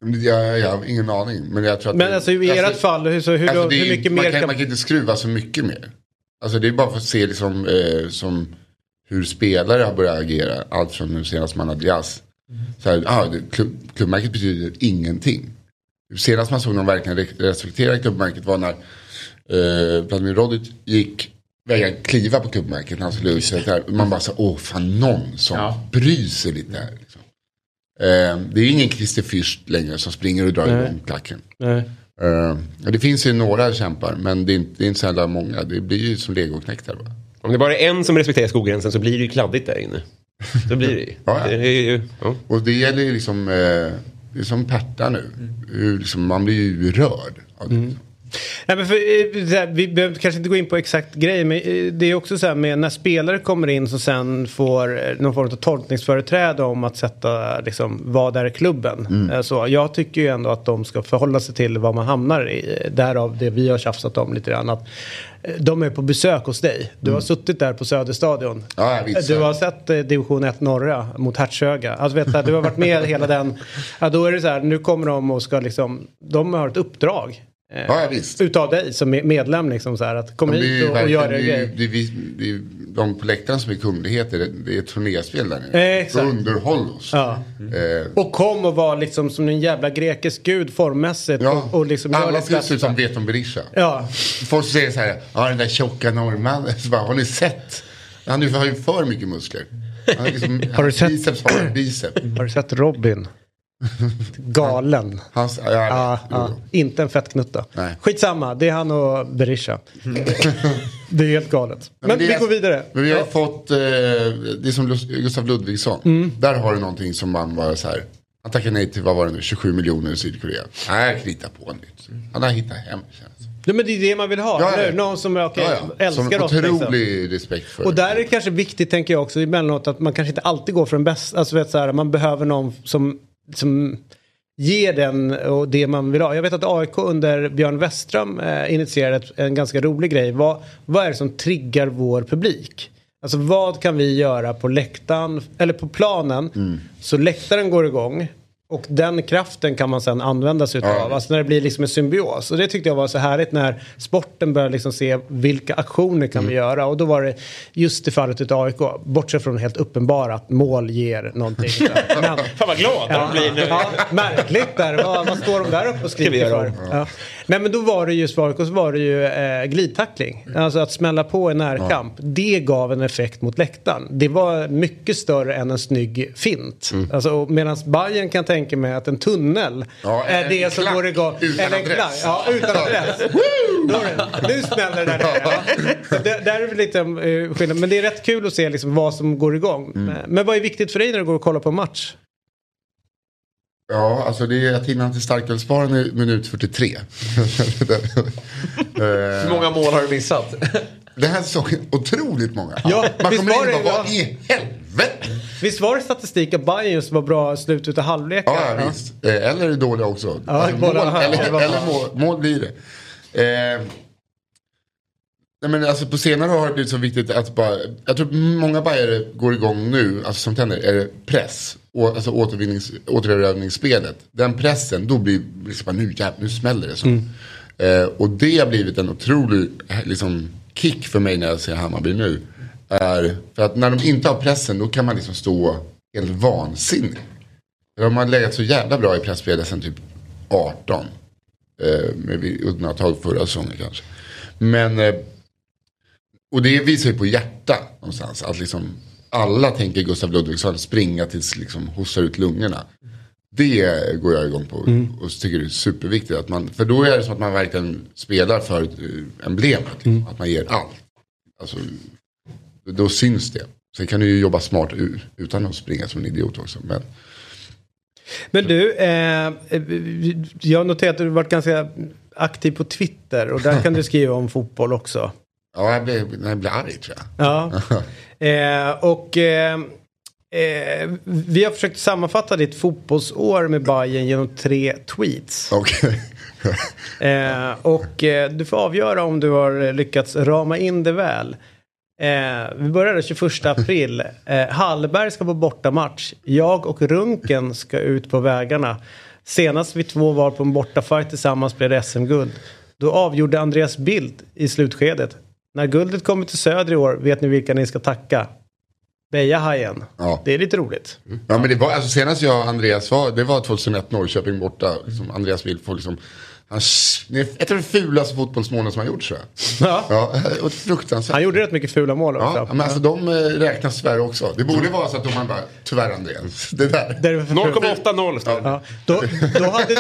Jag, jag har ingen aning. Men jag tror att Men det- alltså i ert fall, hur, så hur, Alltså, hur mycket man mer kan, kan... man kan inte skruva så mycket mer. Alltså det är bara för att se liksom, eh, som hur spelare har börjat agera. Allt från nu senast man hade jazz. Så här, ah, det, klubb, klubbmärket betyder ingenting. Senast man såg någon verkligen re- respektera klubbmärket var när eh, Vladimir Rodic gick vägra kliva på klubbmärket när han skulle här. Man bara så åh fan någon som Ja. bryr sig lite här. Eh, det är ingen Christer Fürst längre som springer och drar Nej. igång klacken. Nej. Uh, det finns ju några kämpar men det är inte, det är inte så jävla många. Det blir ju som legoknektar. Om det bara är en som respekterar skogränsen så blir det ju kladdigt där inne. Så blir det ju. Ja, ja. Det är ju ja. Och det gäller ju liksom, eh, det är som Perta nu. Hur liksom, man blir ju rörd. Av det. Nej, men för, eh, här, vi behöver kanske inte gå in på exakt grejer men eh, det är också så här med när spelare kommer in som sen får eh, någon form av tolkningsföreträde om att sätta liksom vad är klubben. Eh, Så jag tycker ju ändå att de ska förhålla sig till vad man hamnar i. Därav det vi har tjafsat om lite grann. Att de är på besök hos dig. Du har suttit där på Söderstadion. Ja. Du har sett eh, division 1 norra mot Hertsöga. Alltså vet du, du har varit med hela den. Ja, då är det så här, nu kommer de och ska liksom, de har ett uppdrag. Eh, Ja, ja, visst. Utav dig som medlem liksom så här att kom är hit och, och verkligen- gör det det det De på läktaren som är kungligheter, det, det är turnéspel där Eh, nere. exakt. Underhåll oss. Ja. Eh, Och kom och var liksom som en jävla grekisk gud formmässigt. ja. Och, och liksom Alla ser ut som. Veton Berisha. Ja, Folk säger så här, ja den där tjocka norrmannen. Har ni sett? Han har ju för mycket muskler. Han liksom, Har du sett- Biceps har bicep. har du sett Robin? Galen. Hans, ja, Ja, ja. Inte en fettknutta. Nej. Skitsamma, det är han och Berisha. det är helt galet. Men, det vi är- går vidare. Men vi har fått, eh, det är som Gustav Ludvigsson. Mm. Där har du någonting som man bara så här. Han tackar nej till, vad var det nu, 27 miljoner i Sydkorea. Nej, jag kritar på nytt. Han har hittat hem känns. Ja, men det är det man vill ha, Ja, eller? Någon som okej, Ja, ja. älskar Som oss. Liksom. otrolig respekt för. Och där är det kanske viktigt, tänker jag också, emellanåt att man kanske inte alltid går för den bästa. Alltså, vet, så här, man behöver någon som, som ger den och det man vill ha. Jag vet att AIK under Björn Westström eh, initierade en ganska rolig grej. Vad, vad är det som triggar vår publik? Alltså vad kan vi göra på läktaren, eller på planen, Mm. så läktaren går igång. Och den kraften kan man sen använda sig Ja. av. Alltså när det blir liksom en symbios. Och det tyckte jag var så härligt när sporten började liksom se vilka aktioner kan Mm. vi göra. Och då var det just i fallet utav AIK. Bortsett från helt uppenbara att mål ger någonting. Men, Fan vad glad Ja, de blir nu. ja, märkligt där. Vad, vad står de där uppe och skriker för? Ja. Nej men då var det AIK så var det ju eh, glidtackling. Alltså att smälla på en närkamp. Det gav en effekt mot läktaren. Det var mycket större än en snygg fint. Mm. Alltså, Medan Bayern kan tänka mig att en tunnel Ja, är en det som går igång. utan Eller en adress. klack. Ja, utan adress. Nu smäller det där. Ja. Så där, där är lite eh, skillnad. Men det är rätt kul att se liksom vad som går igång. Mm. Men vad är viktigt för dig när du går och kollar på en match? Ja, alltså det är att hinna till starkölsbaren i minut 43. Hur många mål har du missat? Den här säsongen, otroligt många. Ja, Man kommer in och det- bara, vad i helvete? Visst var det statistik att Bayern var bra slutet av halvleken? Ja, ja, visst. Eh, Eller är det dåliga också. Ja, alltså, mål, eller det eller mål, mål blir det. Eh, nej, men alltså på senare har det blivit så viktigt att bara, jag tror många bajare går igång nu, alltså som tänder, är det press. Och, alltså återvinnings, återerövringsspelet. Den pressen, då blir liksom nu, jävlar, nu smäller det så. Mm. Eh, och det har blivit en otrolig eh, liksom, kick för mig när jag ser Hammarby nu. Är, för att när de inte har pressen då kan man liksom stå helt vansinnig. De har legat så jävla bra i pressspelet sen typ 18. Eh, med undantag förra säsongen kanske. Men, eh, och det visar ju på hjärta någonstans. Att liksom alla tänker Gustav Ludvigsson springa tills liksom hostar ut lungorna. Det går jag igång på och tycker det är superviktigt. Att man, för då är det som att man verkligen spelar för emblemet. Liksom, Att man ger allt. Alltså, då syns det. Sen kan du ju jobba smart utan att springa som en idiot också. Men, Men du, eh, jag noterar att du har varit ganska aktiv på Twitter och där kan du skriva om fotboll också. Ja, jag blir, jag blir arg tror jag. Ja. Eh, och eh, eh, vi har försökt sammanfatta ditt fotbollsår med Bayern genom tre tweets. Okej. Eh, och eh, du får avgöra om du har lyckats rama in det väl. Eh, vi börjar den 21 april. Hallberg ska på bortamatch. Jag och Runken ska ut på vägarna. Senast vi två var på en bortafight tillsammans blev det SM-guld. Då avgjorde Andreas Bild i slutskedet. När guldet kommer till Söder i år vet ni vilka ni ska tacka. Bejahajen. Ja. Det är lite roligt. Ja men det var, alltså senast jag och Andreas var, det var 2001 Norrköping borta. Liksom, Andreas vill få liksom, det är ett av de fulaste fotbollsmålen som har gjorts tror jag. Ja. Ja, fruktansvärt. Han gjorde rätt mycket fula mål också. Ja, men alltså de eh, räknas tyvärr också. Det borde vara så att de man bara, tyvärr Andreas, det där. Där är det för- 0,80 står det. Ja, då, då, hade,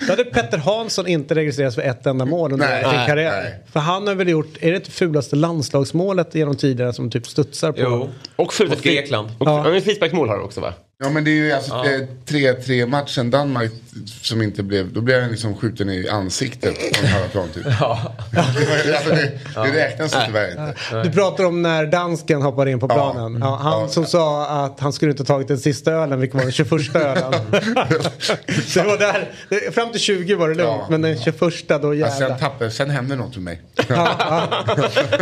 då hade Petter Hansson inte registrerats för ett enda mål under Nej, sin karriär. nej. För han har väl gjort, är det inte fulaste landslagsmålet genom tiderna som typ studsar på? Jo. Och Mot Grekland. Och, Ja. ja. frisparksmål har han också va? Ja men det är ju alltså eh, 3-3 matchen Danmark som inte blev, då blev han liksom skjuten i ansiktet på en halvplan typ. Ja. alltså, det, det räknas ju tyvärr inte. Du pratar om när dansken hoppade in på Ja. planen. Ja, han Ja. som sa att han skulle inte tagit den sista ölen, vilket var den 21 ölen. det var där, fram till 20 var det lugnt, Ja. men den 21 då Ja, sen jävlar. tappar, sen händer något med mig.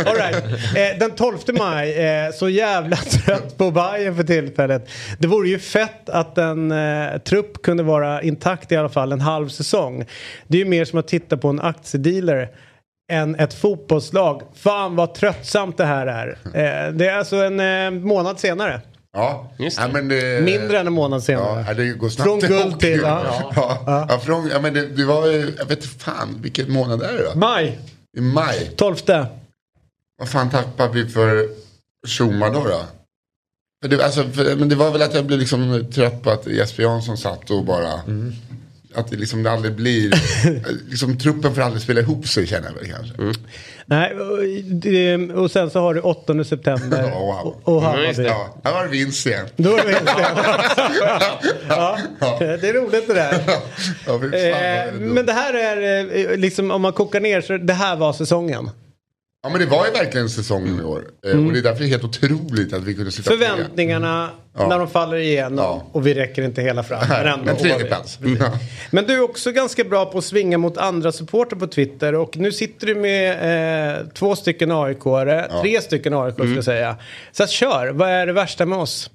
All right. eh, den 12 maj, eh, så jävla trött på Bayern för tillfället. Det vore ju fett att en eh, trupp kunde vara intakt i alla fall en halv säsong. Det är ju mer som att titta på en aktiedealer än ett fotbollslag. Fan vad tröttsamt det här är. Eh, det är alltså en eh, månad senare. Ja, Just det. ja men det, Mindre än en månad senare. Ja, det går snabbt. Från guld till... Ja. Ja, ja. ja, från, ja men det, det var ju, jag vet inte fan, vilken månad är det då? Maj, I maj. 12. Vad fan tappar vi för Schuma då? då? Det, alltså, för, men det var väl att jag blev liksom trött på att Jesper Jansson satt och bara... Att det liksom aldrig blir... liksom truppen får aldrig spela ihop sig känner jag väl kanske. Nej, och, det, och sen så har du 8 september Ja, wow. och, och Hammarby. Ja, här var det vinst igen. Då är det helt ja, Det är roligt det där. Ja, fan, Eh, det men det här är eh, liksom om man kokar ner så det här var säsongen. Ja men det var ju verkligen säsongen i år. Eh, Mm. Och det är därför det är helt otroligt att vi kunde sitta trea. Förväntningarna Ja. när de faller igenom Ja. och vi räcker inte hela fram. Men, ändå Men tredje plats. Ja. Men du är också ganska bra på att svinga mot andra supporter på Twitter och nu sitter du med eh, två stycken AIK-are, tre stycken AIK Mm. ska jag säga. Så att, kör, vad är det värsta med oss?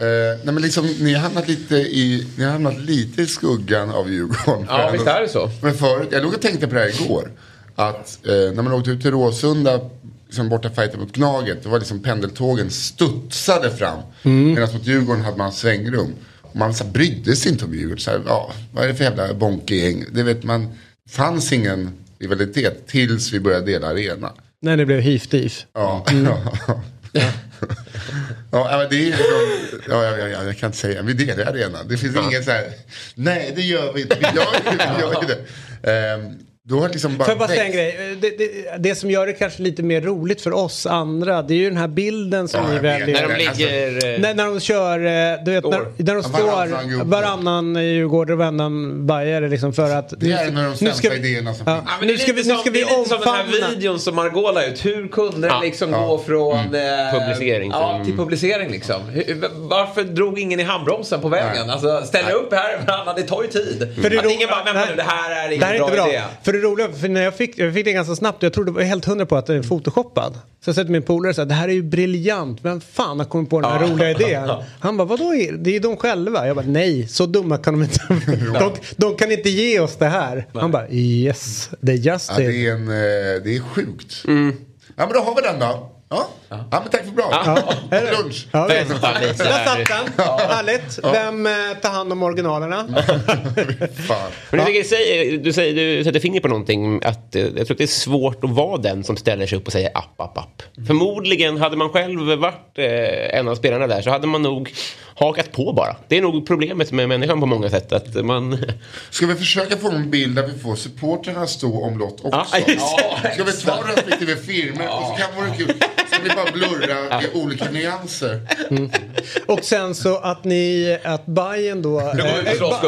Eh, nej men liksom, ni har hamnat lite i, ni har hamnat lite i skuggan av Djurgården. Ja, visst är det så. Men förut, jag låg och tänkte på det här igår. Att eh, när man åkte ut till Råsunda, liksom borta fighten mot Gnaget, det var liksom pendeltågen studsade fram. Medan mot Djurgården hade man svängrum. Och man så här, brydde sig inte om Djurgården. Så här, ja, vad är det för jävla bonkegäng? Det vet man, fanns ingen rivalitet tills vi började dela arena. När det blev hif-dif. Ja, ja. ja, det är liksom, ja, ja, ja, jag kan inte säga, vi delar arenan. Det finns inget så här, nej det gör vi inte, vi gör, vi gör det. Ehm, då har liksom bara Får jag bara säga en grej? Det, det, det som gör det kanske lite mer roligt för oss andra det är ju den här bilden som Ja, ni väljer. När de Alltså, ligger... eh, När, när de kör, eh, du vet när, när de står varannan Djurgårdare och varannan Bajare liksom för att... Det är en av de nu sämsta ska vi- idéerna som Ja, finns. Ja, nu ska vi, nu ska vi det är lite som den omfamna. här videon som Margot la ut. Hur kunde Ja, det liksom ja. gå från eh, Publicering ja, till- publicering liksom? Varför drog ingen i handbromsen på vägen? Nej. Alltså ställa upp här varannan, det tar ju tid. För det ingen bara, vänta nu, det här är ingen Det här är bra, inte bra. idé. Det roliga, för när jag fick, jag fick det ganska snabbt och jag trodde var helt hundra på att det är photoshoppad. Så jag sa till min polare så här, det här är ju briljant, vem fan har kommit på den här roliga idén? Han bara, vadå, det är ju de själva. Jag bara, nej, så dumma kan de inte de, de kan inte ge oss det här. Han bara, yes, det är just Ja, det är, en, eh, det är sjukt. Ja men då har vi den då. Ja, ja. men tack för bra. Eller? Lunch. Ja, Där satt den. Härligt. Vem eh, tar hand om originalerna? Men du, tycker, säg, du, säger, du sätter fingret på någonting. Att, eh, jag tror att det är svårt att vara den som ställer sig upp och säger app, app, app. Förmodligen hade man själv varit eh, en av spelarna där så hade man nog hakat på bara. Det är nog problemet med människan på många sätt. Att man... Ska vi försöka få en bild där vi får supportrarna stå omlott också? Ja, Ska vi ta respektive firmor och så kan vara kul. Ska vi bara blurra i olika nyanser? Och sen så att ni, att Bajen då... Nu går vi och slåss.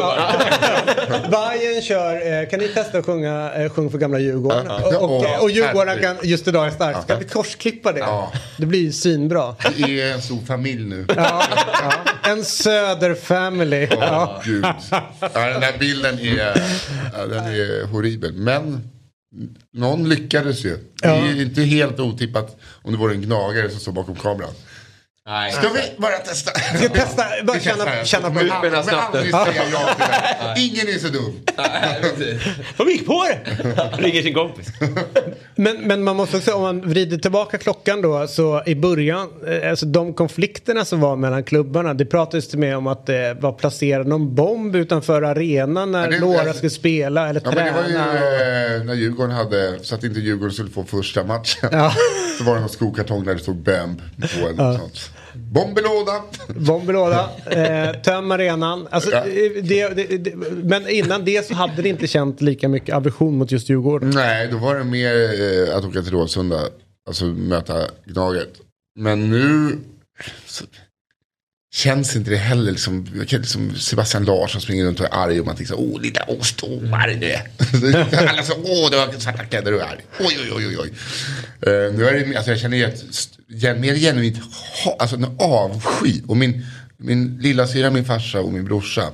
Bajen kör, eh, kan ni testa att sjunga eh, Sjung för gamla Djurgården? Och, och, Ja, och Djurgården kan, just idag är starkt. Ska vi korsklippa det? Ja. Det blir ju svinbra. Vi är en stor familj nu. Ja, ja. En söder-family. Åh Ja. gud. Ja, den här bilden är, den är horribel. Men någon lyckades ju. Det är ju inte helt otippat om det vore en gnagare som står bakom kameran. Nej. Ska vi bara testa? Ska vi testa? Bara Vi testar. känna, känna på det. men aldrig säga ja till det. Ingen är så dum. De gick på det! Ringer sin kompis. Men, men man måste också, om man vrider tillbaka klockan då, så i början, eh, alltså de konflikterna som var mellan klubbarna, det pratades till med om att det var placerad någon bomb utanför arenan när Ja, det- några alltså- skulle spela eller Ja, men det var träna. ju eh, när Djurgården hade, så att inte Djurgården skulle få första matchen. Ja. Så var det någon skokartong där det stod BAMB på en sånt. Bomb i lådan. Bomb i låda, eh, töm arenan. Alltså, Ja. eh, det, det, det, men innan det så hade det inte känt lika mycket aversion mot just Djurgården. Nej, då var det mer eh, att åka till Råsunda. Alltså möta Gnaget. Men nu så, känns inte det heller liksom, liksom Sebastian Larsson springer runt och är arg och man tänker så åh lilla ostomare du är. Alla så, åh du har svarta kläder och är arg. Oj oj oj oj. Uh, nu är det, alltså jag känner ju ett, mer genuint alltså en avsky. Och min, min lilla syra, min farsa och min brorsa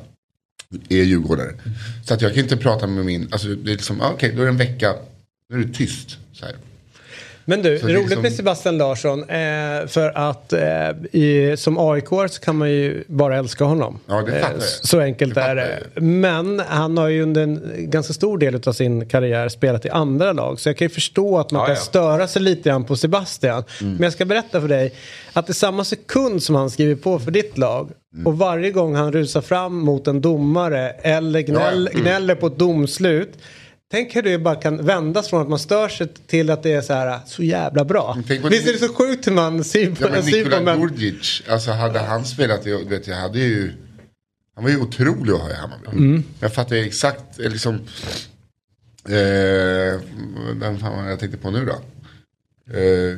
är djurgårdare. Mm. Så att jag kan inte prata med min, alltså det är liksom, ah, okej okay, då är det en vecka, nu är det tyst. Så här. Men du, roligt liksom- med Sebastian Larsson. Eh, för att eh, i, som AIK så kan man ju bara älska honom. Ja, det fattar Eh, jag. så enkelt Det är det. Men han har ju under en ganska stor del av sin karriär spelat i andra lag. Så jag kan ju förstå att man Ja, kan ja. störa sig lite grann på Sebastian. Mm. Men jag ska berätta för dig att i samma sekund som han skriver på för ditt lag Mm. och varje gång han rusar fram mot en domare eller gnäll, Ja, mm. gnäller på ett domslut Tänk hur det bara kan vändas från att man stör sig till att det är så här så jävla bra. tänk på- Visst är det så sjukt hur man ser på, Ja, Nikola men, Djurdjic, alltså hade han spelat, jag, vet, jag hade ju, han var ju otrolig att ha i Hammarby. Mm. Jag fattar ju exakt, eh, liksom, eh, vem fan var jag tänkte på nu då? Eh,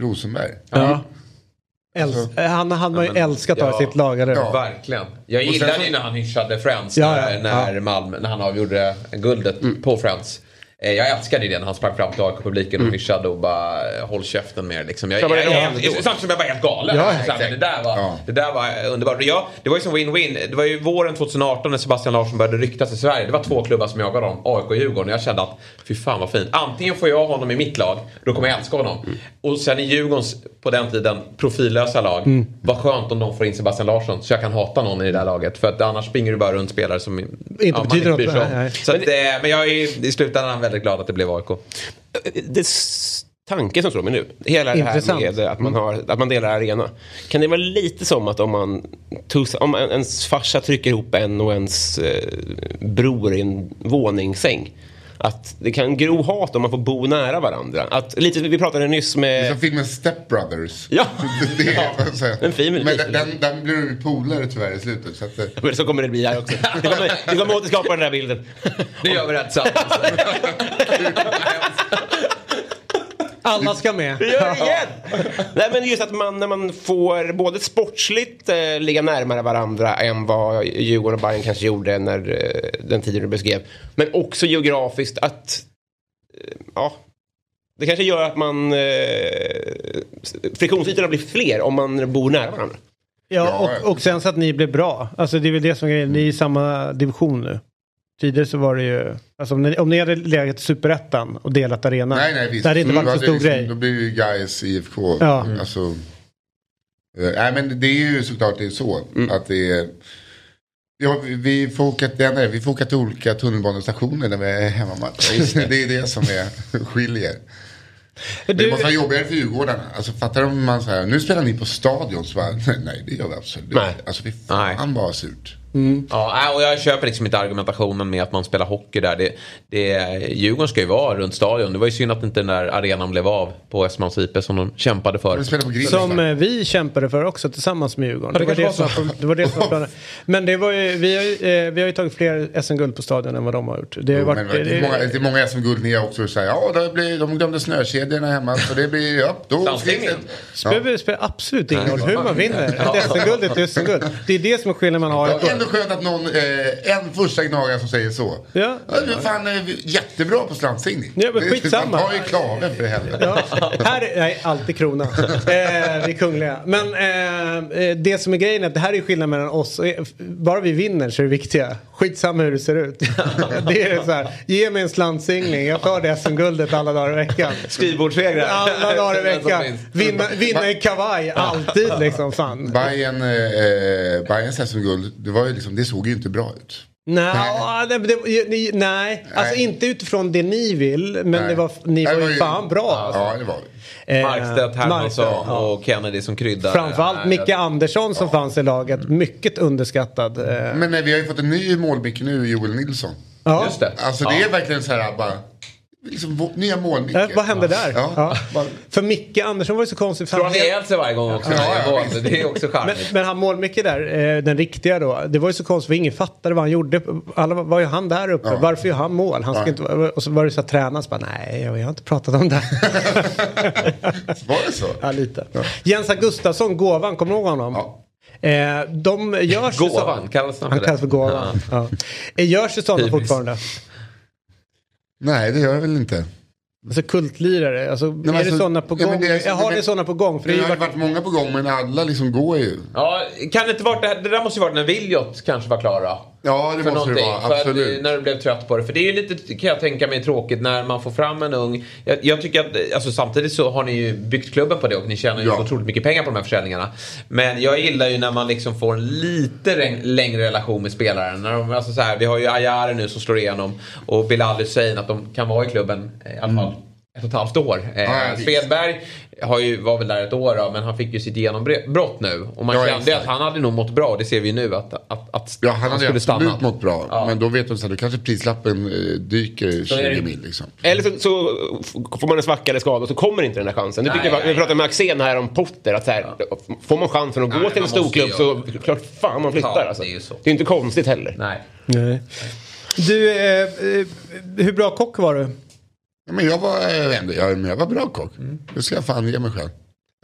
Rosenberg. ja. Äls- han hade man ju älskat att ha i sitt lag. Eller? Ja. Verkligen. Jag gillade ju när han hyschade Friends. Ja, när, ja, när, ja. Malmö, när han avgjorde guldet på Friends. Eh, Jag älskade ju det när han sprang fram till AIK-publiken och hyschade och bara eh, håll käften med er. Liksom. Jag, Ja, men jag, jag, jag, samtidigt som jag var helt galen. Ja, Så här, men det, där var, Ja. det där var underbart. Ja, det var ju som win-win. Det var ju våren 2018 när Sebastian Larsson började ryktas i Sverige. Det var två klubbar som jagade honom, AIK och Djurgården. Och jag kände att fy fan vad fint. Antingen får jag honom i mitt lag, då kommer jag älska honom. Och sen i Djurgårdens, på den tiden, profillösa lag. Vad skönt om de får in Sebastian Larsson så jag kan hata någon i det där laget. För att annars springer du bara runt spelare som inte man betyder något, bryr sig om. nej, nej. Så att, eh, men jag är i slutändan väldigt glad att det blev AIK. Det tanke som slår mig nu. Hela det här Intressant. med att man, har, att man delar arena. Kan det vara lite som att om man tus, om en- ens farsa trycker ihop en och ens eh, bror i en våningssäng. Att det kan gro hat om man får bo nära varandra. Att, lite, vi pratade nyss Det är med... som filmen Step Brothers. Ja. det är, vad jag säger. En fin Men den, den, den blir du polare tyvärr i slutet. Så att, eh, Men så kommer det bli här också. Det kommer, det kommer återskapa den där bilden. Nu gör vi rätt tillsammans. Alla ska med. Gör det igen! Nej men just att man när man får både sportsligt eh, ligga närmare varandra än vad Djurgården och Bayern kanske gjorde när eh, den tiden du beskrev. Men också geografiskt att eh, ja, det kanske gör att man eh, friktionsytorna blir fler om man bor nära varandra. Ja, och, och sen så att ni blev bra. Alltså det är väl det som är grejen. Ni är i samma division nu. Tidigare så var det ju, alltså om ni, om ni hade legat i superettan och delat arena. nej, nej, visst. Det hade inte Mm, varit så det stor liksom, grej. Då blir ju Gais IFK. Ja. Alltså, eh, nej men det är ju såklart det är så. Att det är... Ja, vi- vi, får åka, det vi får åka till olika tunnelbanestationer när vi är hemmamatch. Det är det som är, skiljer. Men det Du, måste vara jobbigare för Djurgårdarna. Alltså fattar du om man säger nu spelar ni på stadion. Så bara, nej det gör vi absolut Nej. inte. Alltså fy fan vad surt. Ja, äh, och jag köper liksom inte argumentationen med att man spelar hockey där. Det, det, Djurgården ska ju vara runt stadion. Det var ju synd att inte den där arenan blev av på Östermalms IP som de kämpade för. Som eh, vi kämpade för också tillsammans med Djurgården. Det, det var det, kanske som var, det var det som var planen. Men det var ju, vi, har ju, eh, vi har ju tagit fler SM-guld på stadion än vad de har gjort. Det har Jo, varit, men det, är många, det är många SM-guld ni också säger. Ja, det blir, de glömde snökedjorna hemma. Så det blir, ja, då spelar, det spelar absolut ingen roll hur man vinner. Ett SM-guld är ett SM-guld. Det är det som är skillnaden man har. Det är ändå skönt att någon, eh, en första gnagare som säger så. Ja. du är fan eh, jättebra på slantsingning. Ja, men Det- skitsamma. Man tar ju klaven för helvete. Ja, här är nej, alltid krona. Eh, vi kungliga. Men eh, eh, det som är grejen är att det här är skillnaden mellan oss. Bara vi vinner så är det viktiga. Skitsamma hur det ser ut. det är så här, ge mig en slantsingling. Jag tar det som guldet alla dagar i veckan. Skrivbordssegrar. Alla dagar i som veckan. Vinna, vinna i kavaj, alltid liksom. Fan. Bayern, eh, Bayerns SM-guld, det, var ju liksom, det såg ju inte bra ut. Nej, det, det, ni- nej, alltså Nej. inte utifrån det ni vill. Men Nej. det var, ni Nej, var var ju- fan bra. Alltså. Ja, det var. Eh, Markstedt, Hermansson ja. och Kennedy som kryddar. Framförallt Micke Andersson som fanns i laget. Mycket underskattad. eh. Men eh, vi har ju fått en ny målmick nu, Joel Nilsson. Ja. Just det. Alltså det är verkligen så här bara, liksom nya målmickar. Eh, vad hände där? Ja. Ja. Bara- För Micke Andersson var ju så konstig. för Tror han han- ihjäl sig varje gång också? Ja, ja, det är också men, charmigt. men han mål-Micke där, eh, den riktiga då. Det var ju så konstigt för ingen fattade vad han gjorde. Alla var ju han där uppe. Ja. Varför gör han mål? Han ska Ja. inte, och så var det så att tränaren så bara nej jag har inte pratat om det. Var det så? ja lite. Jens Gustafsson, gåvan, kommer du ihåg honom? Ja. Eh, de görs Gåvan, så- kallas han för Han det? kallas för gåvan. Ja. Eh, Görs det sådana fortfarande? Nej, det gör jag väl inte. Alltså kultlirare, alltså, men är det alltså- sådana på ja, gång? men det är- jag har men- det sådana på gång. För Det det har är ju ju varit många på gång men alla liksom går ju. Ja, kan det inte varit det, här, det där måste ju varit när Viljot kanske var klara. Ja, det för måste det någonting. vara. För att, Absolut. eh, när du blev trött på det. För det är ju lite, kan jag tänka mig, tråkigt när man får fram en ung... Jag, jag tycker att, eh, alltså samtidigt så har ni ju byggt klubben på det och ni tjänar ju Ja. så otroligt mycket pengar på de här försäljningarna. Men jag gillar ju när man liksom får en lite läng- längre relation med spelaren. När de, alltså så här, vi har ju Ayare nu som slår igenom och Bilal Hussein att de kan vara i klubben eh, i alla fall. Ett och ett halvt år. Eh, Ja. Svedberg har ju, var väl där ett år då, men han fick ju sitt genombrott nu. Och man Ja, kände exakt. att han hade nog mått bra, det ser vi ju nu, att, att, att Ja, han hade skulle absolut stannat. mått bra. Ja. Men då vet de så här, då kanske prislappen eh, dyker är 20 det. mil liksom. Eller så, så får man en svacka eller skada och så kommer inte den här chansen. Nej, tycker jag, nej, vi pratade med Axén här om Potter. Att så här, Får man chansen att Nej, gå till en storklubb så klart fan man flyttar. Ja, alltså. det är så. det är inte konstigt heller. Nej. Nej. Du, eh, eh, hur bra kock var du? Ja, men jag var, jag, jag, var bra kock. Mm. Det ska jag fan ge mig själv.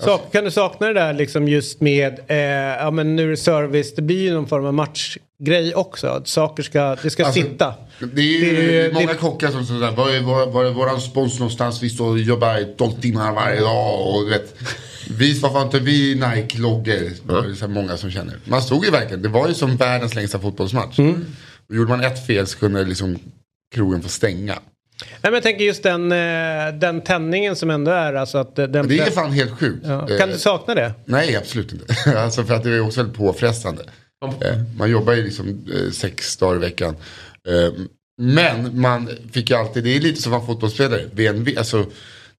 Sak, kan du sakna det där liksom just med, eh, ja men nu är det service, det blir ju någon form av matchgrej också. Att saker ska, det ska Alltså, sitta. Det är ju Det är- många det- kockar som säger var är var, var är våran spons någonstans? Vi står och jobbar 12 timmar varje dag. Och, vet, vi, varför inte vi Nike-loggor? Ju så många som känner. Man stod ju verkligen, det var ju som världens längsta fotbollsmatch. Mm. Och gjorde man ett fel så kunde liksom krogen få stänga. Nej, men jag tänker just den, eh, den tändningen som ändå är. Alltså att eh, den Det är fan helt sjukt. ja. Eh, Kan du sakna det? Nej, absolut inte. alltså för att det är också väldigt påfrestande. Eh, Man jobbar ju liksom eh, sex dagar i veckan. Eh, Men man fick ju alltid, det är lite som att vara fotbollsspelare. VNV, alltså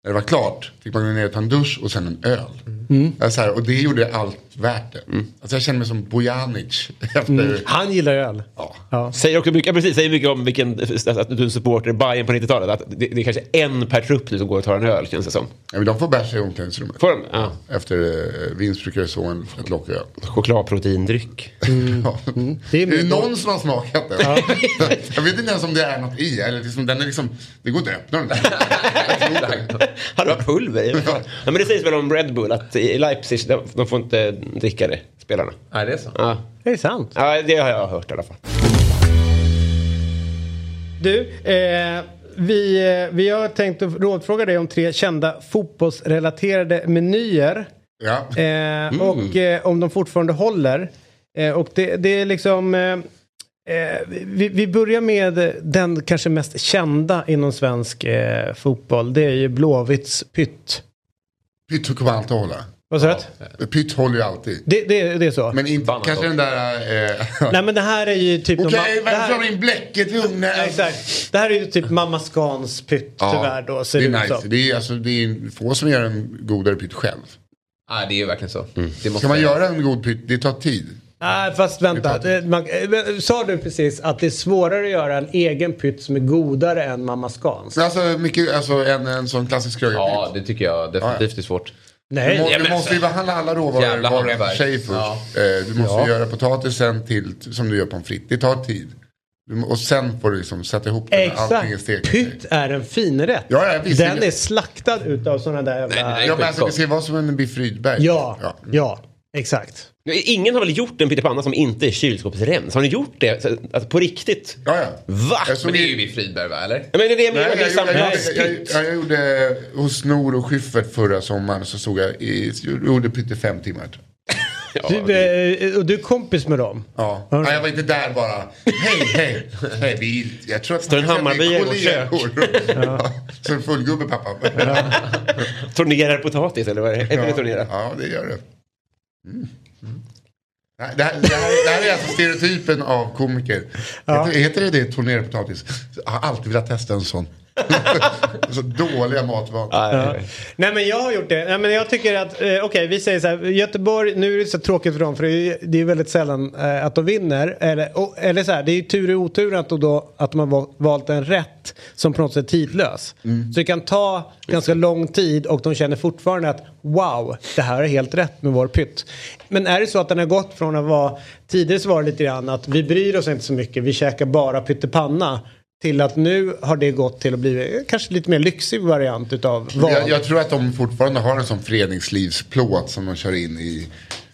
när det var klart fick man gå ner och ta en dusch och sen en öl. Alltså här, och det gjorde allt värt det. Alltså jag känner mig som Bojanic. Efter, Han gillar öl. ja. Ja. Säger också mycket, ja, precis, säger mycket om vilken, att du supporter Bayern på 90-talet. Att det, det är kanske en per trupp nu som går och tar en öl känns det som. Ja, men de får bärsa i omklädningsrummet. Får de? Ja. Efter eh, vinst brukar jag så en, ett lock öl. Chokladproteindryck. Ja. Det är Det är någon som har smakat den. jag vet inte ens om det är något i. Eller liksom, den är liksom, det går inte att öppna den där. Har du pulver i? Ja. men det sägs väl om Red Bull att i Leipzig, de, de får inte dricka det, spelarna. Nej, det är så. Ja. Är det sant? ja, det har jag hört i alla fall. Du, eh, vi, eh, vi har tänkt att rådfråga dig om tre kända fotbollsrelaterade menyer. Ja. Eh, Och eh, om de fortfarande håller. Eh, och det, det är liksom... Eh, vi, vi börjar med den kanske mest kända inom svensk eh, fotboll. Det är ju Blåvitts pytt. Pytt kommer alltid hålla. Vad sa du? Pytt håller ju alltid. Det, det, det är så? Men inte, Bannat kanske också. den där... Eh, Nej men det här är ju typ... Okej, det vem här- in bläcket i ugnen? Ja, Exakt. Det här är ju typ Mamma Scans pytt tyvärr då. Ser det är nice. som. Det är, alltså, det är få som gör en godare pytt själv. Nej, det är ju verkligen så. Det måste Ska man göra en god pytt, det tar tid. Nej, fast vänta. Det- Man, eh, sa du precis att det är svårare att göra en egen pytt som är godare än Mamma Scans? Alltså, mycket, alltså en, en sån klassisk krögarpytt. Ja, det tycker jag definitivt är svårt. Du, Nej. må, Ja, du måste ju behandla alla råvaror var och en för sig först. Ja. Eh, Du måste Ja. göra potatisen till, som du gör pommes frites. Det tar tid. Du må- Och sen får du liksom sätta ihop det är Exakt. Pytt är en finrätt. Ja, ja, visst. Den är slaktad utav sådana där jävla... Nej, nej, nej. Ja, men alltså, det ska vara som en biff Rydberg. Ja, ja. ja, exakt. Ingen har väl gjort en pyttipanna som inte är kylskåpsrens? Har ni gjort det? Så- Alltså, på riktigt? Ja, ja. Va? Men det är ju vi Fridberg va, eller? Ja, Men det är det jag menar, det är jag, samma jag, jag, jag, pytt. jag, jag gjorde hos Nor och Schyffert förra sommaren så såg jag, i, gjorde pytte fem timmar. Du, eh, och du är kompis med dem? Ja. Ja. Nej, jag var inte där bara. Hej, hej, hej. Vi, jag tror att Står en man kan säga Hammarby att vi i är vårt kollegor. Ja. Så en fullgubbe pappa. Tornerar potatis eller vad är det? Det tornera? Ja, det gör det. Mm. Nej, Det här, det, här, det här är alltså stereotypen av komiker. Ja. Heter, heter det det, tornerad potatis? Jag har alltid velat testa en sån. så dåliga matvanor. Ja. Nej men jag har gjort det. Nej, men jag tycker att, eh, okej vi säger så här, Göteborg, nu är det så tråkigt för dem för det är, det är väldigt sällan eh, att de vinner. Eller, och, eller så här, det är ju tur i otur att, då, att de har val- valt en rätt som på något sätt är tidlös. Mm. Så det kan ta ganska lång tid och de känner fortfarande att wow, det här är helt rätt med vår pytt. Men är det så att den har gått från att vara, tidigare så var det lite grann att vi bryr oss inte så mycket, vi käkar bara pyttipanna. Till att nu har det gått till att bli kanske lite mer lyxig variant utav vad. Jag, jag tror att de fortfarande har en sån föreningslivsplåt som de kör in i.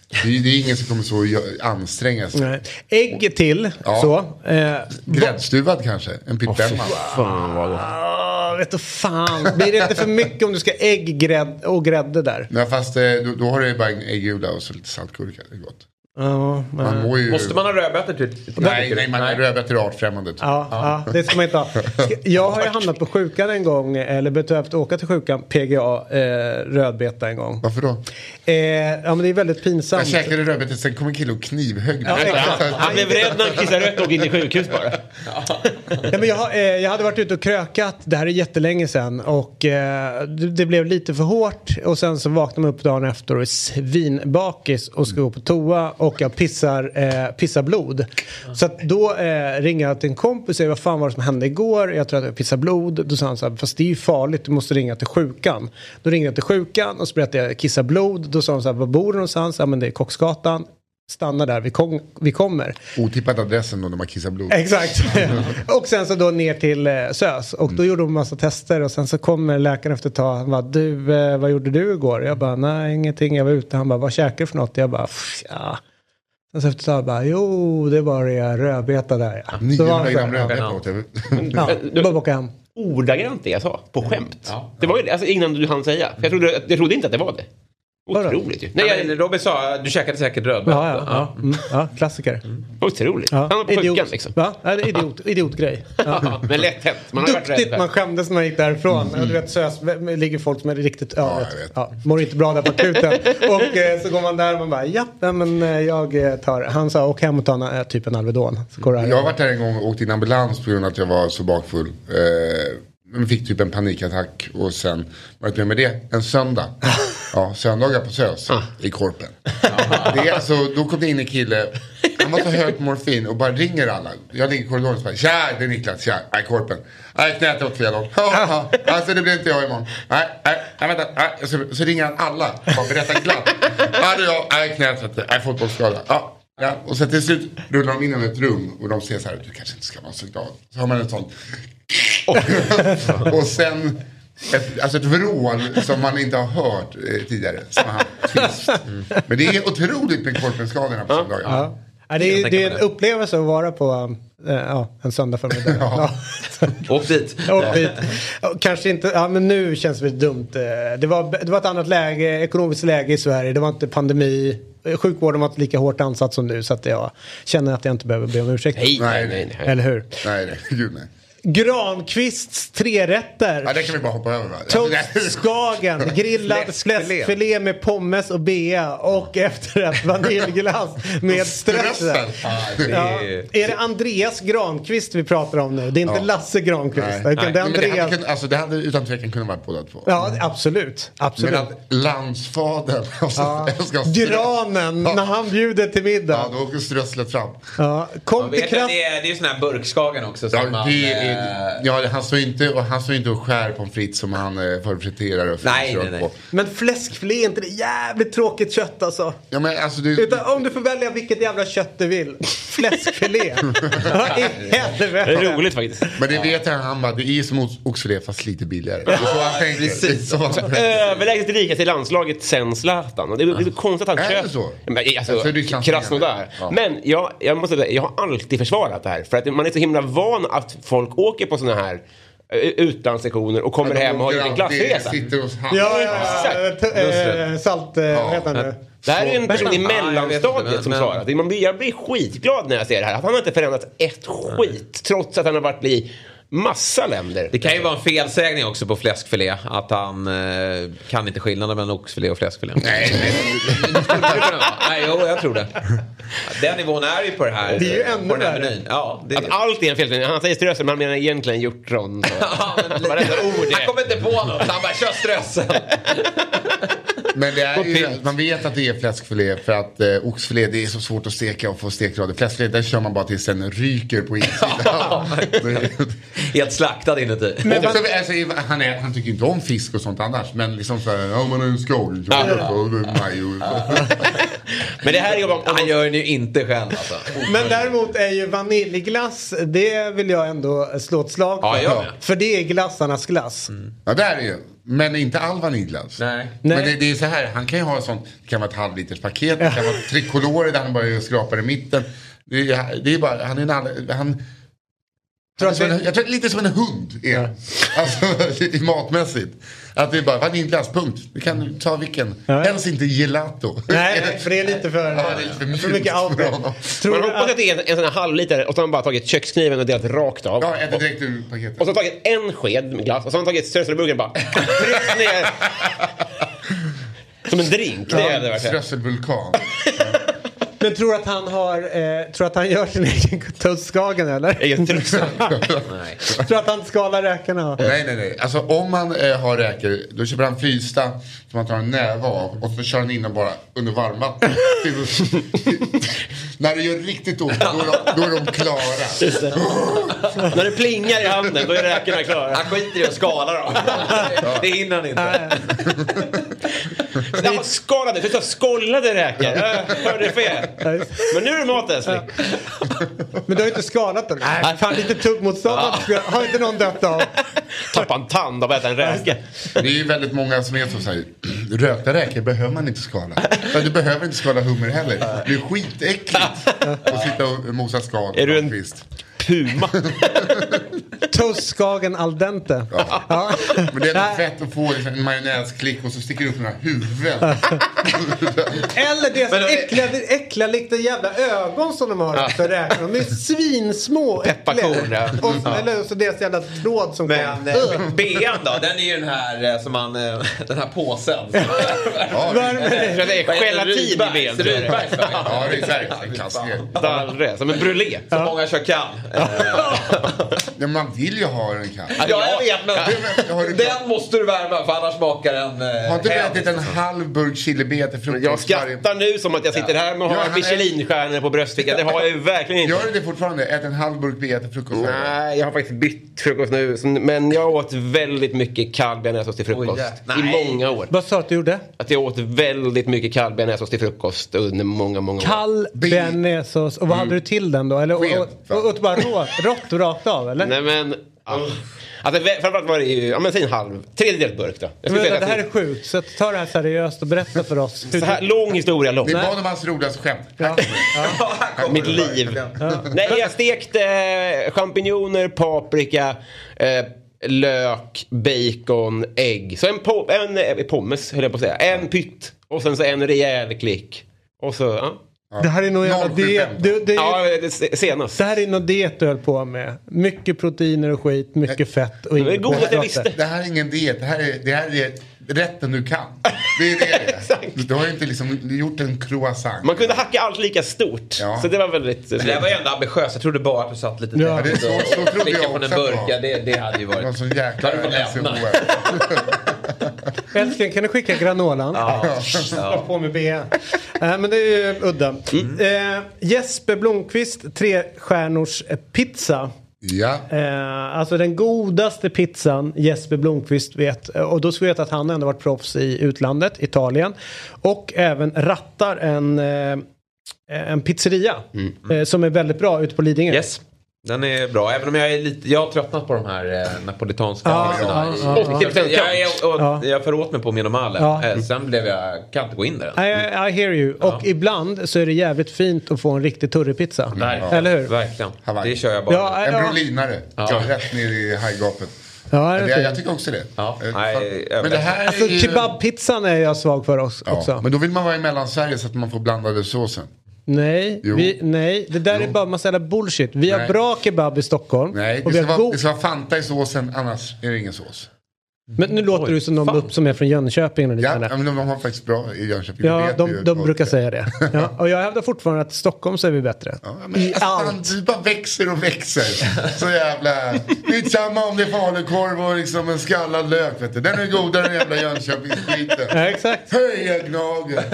Det är, det är ingen som kommer så anstränga sig. Nej. Ägg till. Ja. Så. Eh, Gräddstuvad kanske, en pyttemma. Fan vad gott. ah, vet du fan. Blir det inte för mycket om du ska ägg grädd, och grädde där? Nej, fast eh, då, då har du bara en äggula och så lite saltgurka. Det är gott. Ja, Man ju... Måste man ha rödbetor till? till Nej, nej, man är rödbetor är artfrämmande. typ. Ja, ja. det ska man inte ha. Jag har ju hamnat på sjukan en gång, eller behövt åka till sjukan, PGA, eh, rödbeta en gång. Varför då? Eh, ja men det är väldigt pinsamt. Jag käkade rödbetor, sen kom en kille och knivhögg mig. Ja, exakt. Han blev rädd när han kissade rött och åkte in till sjukhus bara. Ja, men jag, har- eh, jag hade varit ute och krökat, det här är jättelänge sedan och eh, det, det blev lite för hårt och sen så vaknar man upp dagen efter och är svinbakis och ska gå på toa och jag pissar, eh, pissar blod. Så att då eh, ringer jag till en kompis och säger vad fan var det som hände igår? Jag tror att jag pissar blod. Då sa han så här, fast det är ju farligt, du måste ringa till sjukan. Då ringde jag till sjukan och så berättade jag kissar blod. Då sa de så här, var bor du någonstans? Ja men det är Kocksgatan. Stanna där, vi, kom, vi kommer. Otippat adressen då när man kissar blod. Exakt. och sen så då ner till eh, SÖS. Och då gjorde de massa tester och sen så kommer läkaren efter ett tag. Han bara, du, eh, vad gjorde du igår? Jag bara, nej ingenting, jag var ute. Han bara, vad käkade du för något? Jag bara, "Pff, ja. Sen så efter ett tag bara, jo det var det rödbeta där ja. Då var 900 han så gram här, rödbetor åt jag. Ja, då bara åka hem. Ordagrant det jag sa, på skämt. Det var ju det, alltså innan du hann säga. För Jag trodde, jag trodde inte att det var det. Otroligt ju. Nej, Robin sa du käkade säkert rödbeta. Ja, ja, ja. Mm, ja klassiker. otroligt. Ja. Han var på sjukan liksom. Ja, ja, det är idiot, idiotgrej. Ja. Ja, men lätt hänt. Man har varit Duktigt rädd. man skämdes när man gick därifrån. Du vet SÖS ligger folk som är riktigt ja, jag vet, vet. ja, mår inte bra där på akuten. och eh, så går man där och man bara ja, men eh, jag eh, tar. Han sa åk hem och ta en, typ en Alvedon. Jag har varit där en gång och åkt in ambulans på grund av att jag var så bakfull. Eh, men fick typ en panikattack och sen varit med med det en söndag. Ja, söndagar på SÖS i Korpen. Det är alltså, då kom det in en kille, han var så hög på morfin och bara ringer alla. Jag ligger i korridoren och bara tja det är Niklas, tja, nej Korpen. Nej knät åt fel håll. Alltså det blir inte jag imorgon. Nej, nej, vänta. Nej. Så, så ringer han alla och bara berättar glatt. Ja det är jag, nej knät, nej fotbollsskada. Ja. Ja, och sen till slut rullar de in i ett rum och de säger så här, du kanske inte ska vara så glad. Så har man en sån och sen ett, alltså ett vrål som man inte har hört eh, tidigare. Som han, twist. Men det är otroligt med korpenskadorna på söndagar. Ja. Ja, det, är, det är en upplevelse att vara på eh, ja, en söndag förmiddag. Ja. Åk dit. Och dit. Kanske inte, ja men nu känns det dumt. Eh, Det var, det var ett annat läge, ekonomiskt läge i Sverige. Det var inte pandemi. Sjukvården var inte lika hårt ansatt som nu så att jag känner att jag inte behöver be om ursäkt. Nej, nej, Nej, nej. nej. Eller hur? Nej, nej, gud nej. Granqvists trerätter. Ja, det kan vi bara hoppa över va? Toast Skagen, grillad Fläskfilé. med pommes och bea och efterrätt vaniljglass med strössel. Ja. är- det Andreas Granqvist vi pratar om nu? Det är inte Ja. Lasse Granqvist. Nej. Utan det är Men det hade, Andreas. kunnat, alltså, det hade utan tvekan kunnat vara båda två. Ja, absolut. absolut. Men att landsfadern Ja. Granen, Ja. när han bjuder till Ja, middag. då åker strösslet fram. Ja. Kom till kraft. det är, det är sån här burkskagen också. Som Ja, man, det eh, är, ja, han står inte och, han står inte och skär pommes frites som han eh, förfriterar och Nej, nej, nej. på. Men fläskfilé, är inte det jävligt tråkigt kött alltså? Ja, men alltså, du, Utan om du får välja vilket jävla kött du vill. Fläskfilé. Ja, i helvete. Det är roligt faktiskt. Men det vet han, han bara, det är som ox- oxfilé fast lite billigare. Det är så han tänker. Precis. Det är så han tänker. Överlägset rikast i landslaget sen Zlatan. Och det är, det är konstigt att han Är det köper... så? Men, alltså, Alltså, Ryssland- Krasnodar. Ja. Men jag, jag måste säga, jag har alltid försvarat det här. För att man är så himla van att folk åker på såna här eh, utlandssektioner och kommer Ja, hem och har gjort en klassresa. Sitter hos han. Ja, ja, ja. T- eh, Salt, eh, vad heter? Det här är en person i Ja, mellanstadiet som men- svarar. Jag blir skitglad när jag ser det här. Att han har inte förändrat ett skit. Trots att han har varit i massa länder. Det kan ju vara en felsägning också på fläskfilé. Att han eh, kan inte skillnaden mellan oxfilé och fläskfilé. Nej, nej. Jo, jag tror det. Den nivån är ju på det här. Det är ju ännu den värre. Ja, det, Att allt är en felsägning. Han säger strössel men han menar egentligen hjortron. så. Ja, men lite- Varenda ord Han kommer inte på något. Han bara kör strössel. Men det är ju, man vet att det är fläskfilé för att eh, oxfilé det är så svårt att steka och få stekgrader. Fläskfilé där kör man bara tills den ryker på insidan. Helt slaktad inuti. Men också, alltså, han, är, han tycker inte om fisk och sånt annars. Men liksom så här, ja man har en. Ja. majo. Men det här är ju bara... Han gör den ju inte själv alltså. Men däremot är ju vaniljglass, det vill jag ändå slå ett slag för. Ja. För det är glassarnas glass. Ja det är det ju. Men inte all vaniljglass. Nej. Men det, det är så här, han kan ju ha ett sånt, det kan vara ett halvliters paket, det kan vara tricolore där han bara skrapar i mitten. Det är, det är bara, han är en all, han, Tror att det- en, jag tror lite som en hund är. Alltså i matmässigt. Att det är bara vaniljglass, punkt. Du kan ta vilken. Ja. Helst inte gelato. Nej, för det är lite för, Ja, det är lite för för, mycket honom. Tror Man du hoppas att, att det är en, en sån här halvliter och så har man bara tagit kökskniven och delat rakt av. Ja, äter direkt ur paketet. Och så har man tagit en sked med glass och så har man tagit strösselburgaren bara tryckt ner. Som en drink. Det är det verkligen. Strösselvulkan. men tror att han har, eh, tror att han gör sin egen tussskagen eller? Egen. Nej. tror att han skalar räkorna? Nej, nej, nej. Alltså om man eh, har räkor, då köper han frysta som man tar en näve av och så kör han in dem bara under varmvatten. När det gör riktigt ont, då är de, då är de klara. När det plingar i handen då är räkorna klara. Han skiter i att skala dem. Det hinner han inte. Ja, skalade, du sa skållade räkor. Jag hörde fel. Men nu är det mat älskling. Men du har ju inte skalat den. Nej, fan lite tuggmotstånd har inte någon dött av. Tappa en tand av att äta en räka. Det är ju väldigt många som är så säger rökta räkor behöver man inte skala. Du behöver inte skala hummer heller. Det är skitäckligt att sitta och mosa skal. Är du en-. Puma. Tussskagen al dente. Ja. Men det är fett att få liksom en majonnäsklick och så sticker det upp några huvuden. Eller det som äckliga, det äckliga lite jävla ögon som de har för räkorna. De är svinsmå och äckliga. Ja. Och så, eller så deras jävla tråd som Men kom. eh, bean då, den är ju den här eh, som man, eh, den här påsen. Ja, det är gelatin i ben. Rydbergs, ja, det är. Darre, som en brulé. Som många kör kan. Ja, man vill ju ha den kall. Ja, jag vet men du- den måste du värma för annars smakar den eh, Har inte du ätit en halv burk chilibea till frukost? Jag skrattar nu som att jag sitter här med och har Michelinstjärnor på bröstfickan. Det har jag ju verkligen inte. Gör du det fortfarande? Ät en halv burk bea till frukost? Nej, jag har faktiskt bytt frukost nu. Men jag åt väldigt mycket kall bearnaisesås till frukost. I många år. Vad sa du att du gjorde? Att jag åt väldigt mycket kall bearnaisesås till frukost under många, många år. Kall bearnaisesås. Och vad hade du till den då? Eller, och, och, och, och bara rå, rått rakt av eller? Nej men... Ja. Alltså, framförallt var det ju, ja men säg en halv, tredjedels burk då. Jag Men, säga det här är sjukt. Så ta det här seriöst och berätta för oss. Så här lång historia lång. Vi bad om hans roligaste skämt. Ja. Mitt liv. Nej, jag stekte eh, champinjoner, paprika, eh, lök, bacon, ägg. Så en, po- en eh, pommes, höll jag på att säga. En pytt. Och sen så en rejäl klick. Och så, ja. Det här är nog jävla 075. diet. Du, det, Ja, det se- senast. det här är nog diet du höll på med. Mycket proteiner och skit, mycket fett och Det är inget god att jag kolhydrater. visste. Det här är ingen diet, det här är, det här är rätten du kan. Det är det det. Du har ju inte liksom gjort en croissant. Man kunde hacka allt lika stort. Ja. Så det var väldigt... Men det här var ju ändå ambitiöst. Jag trodde bara att du satt lite Ja, det är så- så trodde jag från en också burk. att det det, det hade ju Det var varit... sån Då jäkla. SOS. Älskling, kan du skicka granolan? Ja. på med B. Äh, men det är ju udda. Eh, Jesper Blomqvist, tre stjärnors eh, pizza. Ja. Eh, alltså den godaste pizzan Jesper Blomqvist vet. Eh, Och då ska vi veta att han ändå varit proffs i utlandet, Italien. Och även rattar en, eh, en pizzeria. Eh, som är väldigt bra ute på Lidingö. Yes. Den är bra, även om jag är lite, jag har tröttnat på de här eh, napolitanska Ja, pizzorna. ja, ja, ja. Jag, jag, jag, föråt mig på min normale. Ja. Eh, sen blev jag, kan inte gå in där. I, I hear you. Och ibland så är det jävligt fint att få en riktig turripizza. Eller hur? Verkligen. Hawaii. Det kör jag bara. Ja, En ja. brolinare. Ja. Rätt ner i hajgapet. Ja, det jag tycker också det. Ja. Eh, Nej, men det här Alltså är ju... kebabpizzan är jag svag för oss, också. Ja, men då vill man vara i Mellansverige så att man får blandade såsen. Nej, Jo. vi, nej, det där är bara massa jävla bullshit. Vi har Nej. bra kebab i Stockholm. Nej, och det vi ska, har vara, god... det ska vara Fanta i såsen, annars är det ingen sås. Men nu låter du som någon fan. upp som är från Jönköping. Eller Ja, men de har faktiskt bra i Jönköping. Ja, de, de folk. brukar säga det. Ja, och jag hävdar fortfarande att Stockholm så är vi bättre. Ja, men, I alltså, fan, allt. du bara växer och växer. Så jävla... Det är samma om det är falukorv och liksom en skallad lök. Vet du. Den är godare än jävla Jönköpingsskiten. Ja, exakt. Höj jag gnager.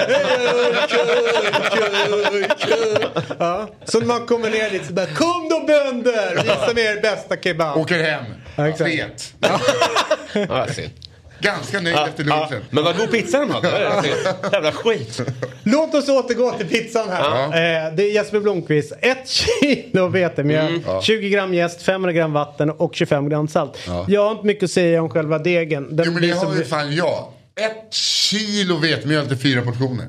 Ja. Så man kommer ner dit så bara Kom då bönder! Visa mig er bästa kebab. Åker hem. Ja, exakt. Fet. Ja. Ganska nöjd efter Ja, lunchen. men vad god pizza de hade. Jävla skit. Låt oss återgå till pizzan här. Eh, det är Jesper Blomqvist. Ett kilo vetemjöl, 20 gram jäst, 500 gram vatten och 25 gram salt. Jag har inte mycket att säga om själva degen. Den Jo men det har ju fan jag. Ett kilo vetemjöl till fyra portioner.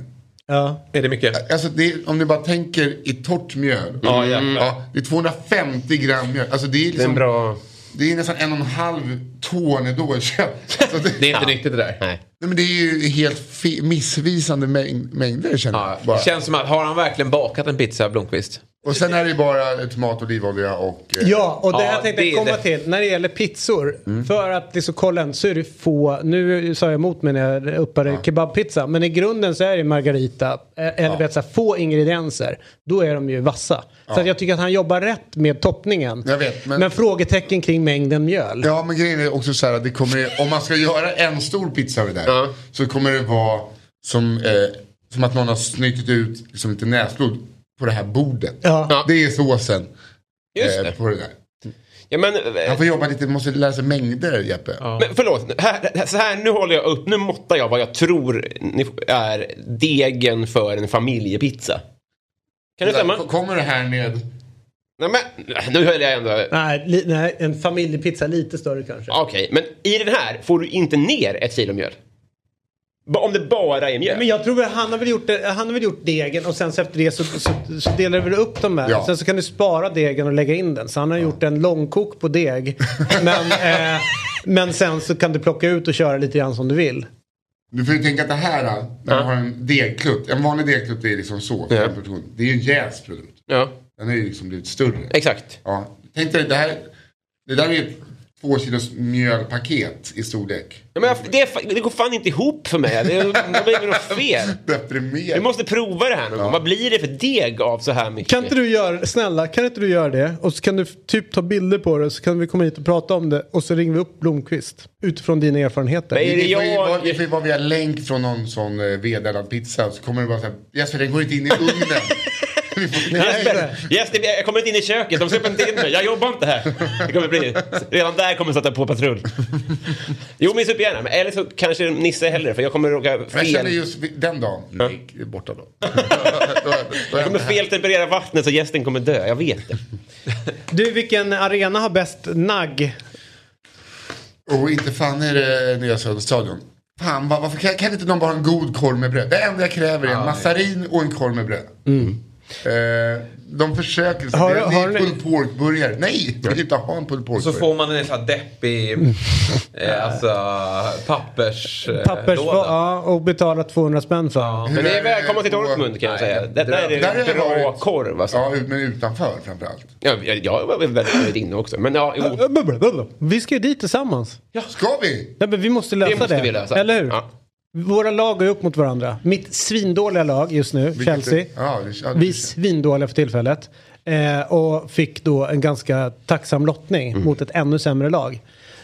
ja. Är det mycket? Alltså det är, om ni bara tänker i torrt mjöl. Ja, jävlar. Ja, det är 250 gram mjöl. Alltså det är Det är liksom, en bra... det är nästan en och en halv tornedåkött. Alltså det, Det är inte riktigt det där. Nej. Nej, men det är ju helt missvisande mäng- mängder känner Ja, jag. Bara. det känns som att, har han verkligen bakat en pizza, Blomqvist? Och sen är det ju bara tomat, olivolja och... eh, Ja, och det Ja, jag tänkte det är komma det. till. När det gäller pizzor. Mm. För att liksom kolla en så är det få. Nu sa jag emot mig när jag uppade kebabpizza. Men i grunden så är det margarita. eh, Eller vet, så här, få ingredienser. Då är de ju vassa. Så att jag tycker att han jobbar rätt med toppningen. Jag vet, men- men... frågetecken kring mängden mjöl. Ja men grejen är också så här att det kommer, om man ska göra en stor pizza av det där. Ja. Så kommer det vara som, eh, som att någon har snytit ut liksom, lite näsblod på det här bordet. Ja. Ja. Det är såsen Just eh, det. på det där. Ja, men, Han får jobba lite, måste lära sig mängder Jeppe. men förlåt, här, så här, nu håller jag upp, nu måttar jag vad jag tror är degen för en familjepizza. Kan det stämma? Kommer det här med... Nej, men, nu höll jag ändå... Nej, li, nej, en familjepizza lite större kanske. Okej, men i den här får du inte ner ett kilo mjöl. Om det bara är mjöl. Men jag tror att han har väl gjort, det, han har väl gjort degen och sen så efter det så, så, så delar du väl upp dem där. Ja. Sen så kan du spara degen och lägga in den. Så han har gjort en långkok på deg. men, eh, men sen så kan du plocka ut och köra lite grann som du vill. Du får ju tänka att det här, när man har en degklutt. En vanlig degklutt är liksom så. Ja. Det är ju en jäst produkt. Ja, Den är ju liksom blivit större. exakt. Ja. Tänk dig, det här, det där är två kilos mjölpaket i storlek. Ja, men det, är det går fan inte ihop för mig. Det, det blir något fel. Deprimerad. Du måste prova det här någon gång. Vad blir det för deg av så här mycket? Kan inte du göra, snälla, kan inte du göra det? Och så kan du typ ta bilder på det så kan vi komma hit och prata om det. Och så ringer vi upp Blomqvist. Utifrån dina erfarenheter. Men är det får jag- det får ju vara via länk från någon sån eh, vedeldad pizza. Så kommer det bara såhär, Jesper den går inte in i ugnen. Jesper, Jesper, jag kommer inte in i köket. De släpper inte in mig. Jag jobbar inte här. Det kommer bli, redan där kommer jag sätta på patrull. Jo, men supergärna. Men Eller så kanske Nisse hellre, för jag kommer råka Men jag känner fel. just den dagen, Nick är borta då. Jag kommer feltemperera vattnet så gästen kommer dö. Jag vet det. Du, vilken arena har bäst nagg? Och inte fan är det Nya Söderstadion. Fan, va- varför kan, kan inte någon bara ha en god korv med bröd? Det enda jag kräver är en massarin och en korv med bröd. Eh, de försöker, så Har- det, det har är ni- pulled pork-burgare. Nej, jag vill inte ha en pulled Så pork-burgare. får man en sån här deppig eh, alltså, pappers, eh, Pappers, låda. ja, och betala 200 spänn för. Ja. Men det är är det välkommen till Dortmund kan jag säga. det- Detta är det- där det bra varit. korv alltså. Ja, men utanför framförallt. Ja, jag, jag var väldigt nöjd inne också. Men ja, jo. Vi ska ju dit tillsammans. Ska vi? Ja, men vi måste lösa det. Det måste vi lösa. Eller hur? Ja. Våra lag går upp mot varandra. Mitt svindåliga lag just nu, Vilket Chelsea. är- Ja, det, ja, Vi är svindåliga för tillfället. Eh, och fick då en ganska tacksam lottning Mm. mot ett ännu sämre lag.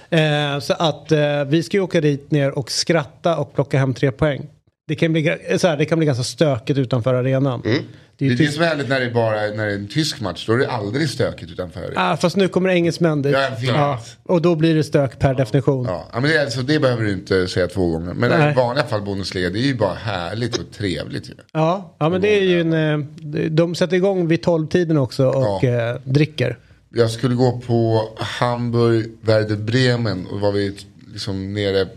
Eh, så att eh, vi ska ju åka dit ner och skratta och plocka hem tre poäng. Det kan bli, så här, det kan bli ganska stökigt utanför arenan. Det är Mm. det är det som är härligt när det, är bara, när det är en tysk match. Då är det aldrig stökigt utanför. ah, fast nu kommer engelsmän dit. Ja, jag vet. och då blir det stök per definition. Ja, ja, men det, alltså, det behöver du inte säga två gånger. Men Nej. i vanliga fall Bundesliga, det är ju bara härligt och trevligt ju. Ja, ja men det är ju en... eh, De sätter igång vid 12-tiden också och Ja. eh, dricker. Jag skulle gå på Hamburg, Werder Bremen och var vi liksom nere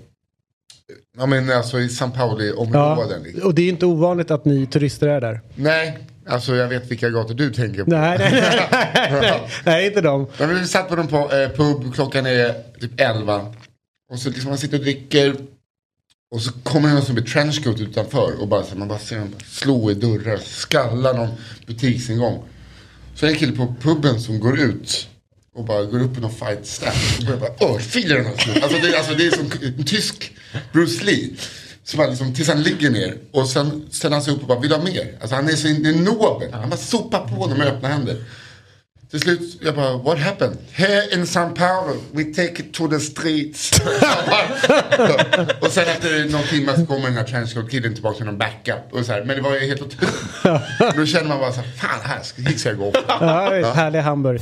Ja men alltså i Ja, Pauli-områden. liksom. och det är inte ovanligt att ni turister är där. Nej, alltså jag vet vilka gator du tänker på. Nej, nej, nej, nej, nej, inte de. Ja, men vi satt på dem på eh, pub, klockan är typ 11. Och så liksom man sitter och dricker. Och så kommer det någon som blir trenchcoat utanför. Och bara så, man bara ser dem slå i dörrar, skalla någon butiksingång. Så är det en kille på puben som går ut. Och bara går upp i någon fight stand. Och börjar bara örfilar den. Alltså det, alltså det är som en tysk Bruce Lee. Som bara liksom, tills han ligger ner. Och sen ställer han sig upp och bara, vill du ha mer? Alltså han är så nobel. Han bara sopar på honom med öppna händer. Till slut, jag bara, what happened? Here in São Paulo, we take it to the streets. och sen efter någon timme så kommer den här trenchcoat-killen tillbaka med någon backup. Och så här, men det var ju helt otroligt. Då känner man bara så här, fan här ska, hit ska jag gå. Ja, visst, härliga Hamburg.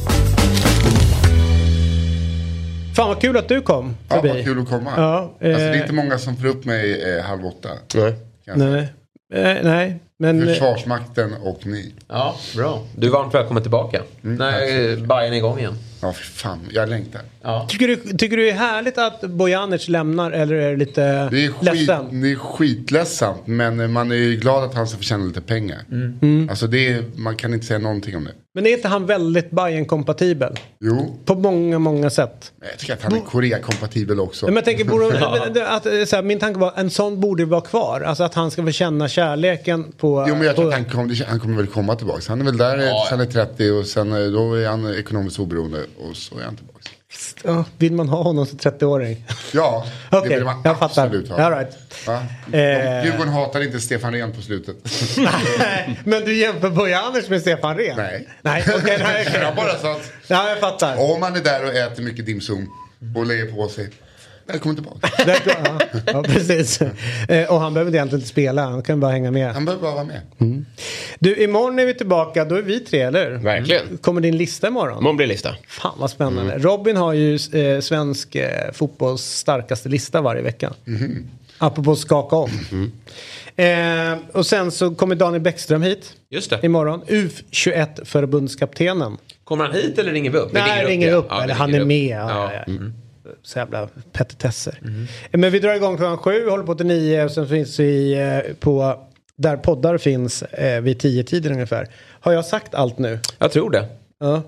Fan vad kul att du kom Ja, förbi. vad kul att komma. Ja, alltså, det är eh, inte många som får upp mig eh, halv åtta. Nej. Nej, eh, nej, men... eh, Försvarsmakten och ni. Ja, bra. Du är varmt välkommen tillbaka. Mm, När är Bayern igång igen? Ja, för fan. Jag längtar. Tycker du, tycker du det är härligt att Bojanic lämnar eller är du lite Det är, skit, ledsen? det är skitledsamt men man är ju glad att han ska förtjäna lite pengar. Mm. Alltså det är, man kan inte säga någonting om det. Men är inte han väldigt bayern kompatibel Jo, På många, många sätt. men jag tycker att han är Korea-kompatibel också. Men jag tänker, borde, att, eh, så här, min tanke var en sån borde vara kvar. Alltså att han ska få känna kärleken på... Jo men jag tror på att han, kom, han kommer väl komma tillbaka. Han är väl där tills han är 30 och sen eh, då är han ekonomiskt oberoende och så är han tillbaka. Ja, vill man ha honom som 30-åring? Ja, det vill man jag fattar. absolut ha. All right. Eh. Djurgården hatar inte Stefan Rehn på slutet. Men du jämför Bojanic med Stefan Rehn? Nej. Nej, okej. nej, okej. jag bara sa att Ja, jag fattar. om man är där och äter mycket dimsum och lägger på sig. Välkommen tillbaka. Ja, ja, precis. Eh, Och han behöver egentligen inte spela, han kan bara hänga med. Han behöver bara vara med. Du, imorgon är vi tillbaka, då är vi tre, eller? Verkligen. Kommer din lista imorgon? Imorgon blir lista. Fan vad spännande. Robin har ju eh, svensk eh, fotbolls starkaste lista varje vecka. Apropå skaka om. Eh, och sen så kommer Daniel Bäckström hit Just det. imorgon. UF21 förbundskaptenen. Kommer han hit eller ringer vi upp? Vi Nej, ringer ja. upp. Ja, vi eller han ringer är upp. med. Ja, Ja. ja, ja. Så jävla petitesser. Men vi drar igång klockan sju, håller på till nio och sen finns vi eh, på där poddar finns eh, vid tio tiden ungefär. Har jag sagt allt nu? Jag tror det. Ja.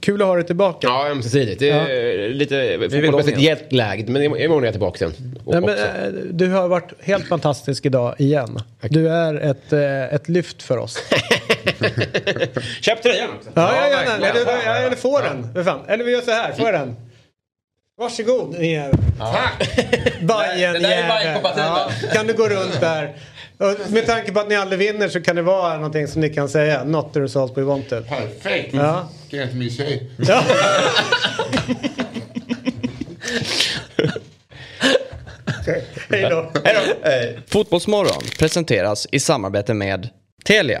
Kul att ha dig tillbaka. Ja, ömsesidigt. Det är lite fotbollsmässigt jetlagged. Men imorgon är jag tillbaka sen. Nej, men, eh, du har varit helt fantastisk idag igen. Du är ett, eh, ett lyft för oss. Köp tröjan också. Ja, ja, ja, verkligen. nej, nej, eller få den. Eller vi gör så här, få den. Varsågod din jävel. Tack! Bajen Det där är jävel. Bajen-kompatibel. Kan du gå runt där. Och med tanke på att ni aldrig vinner så kan det vara någonting som ni kan säga. Not the result we wanted. Perfekt. Ja. Vilken jättemysig tjej. Ja. Hej då. Fotbollsmorgon presenteras i samarbete med Telia.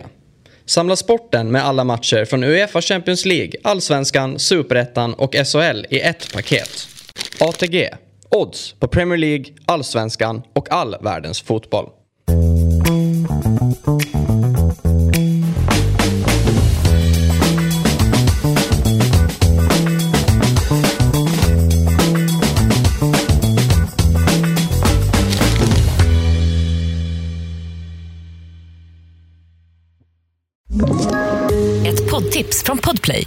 Samla sporten med alla matcher från Uefa Champions League, Allsvenskan, Superettan och SHL i ett paket. ATG. Odds på Premier League, Allsvenskan och all världens fotboll. Ett poddtips från Podplay.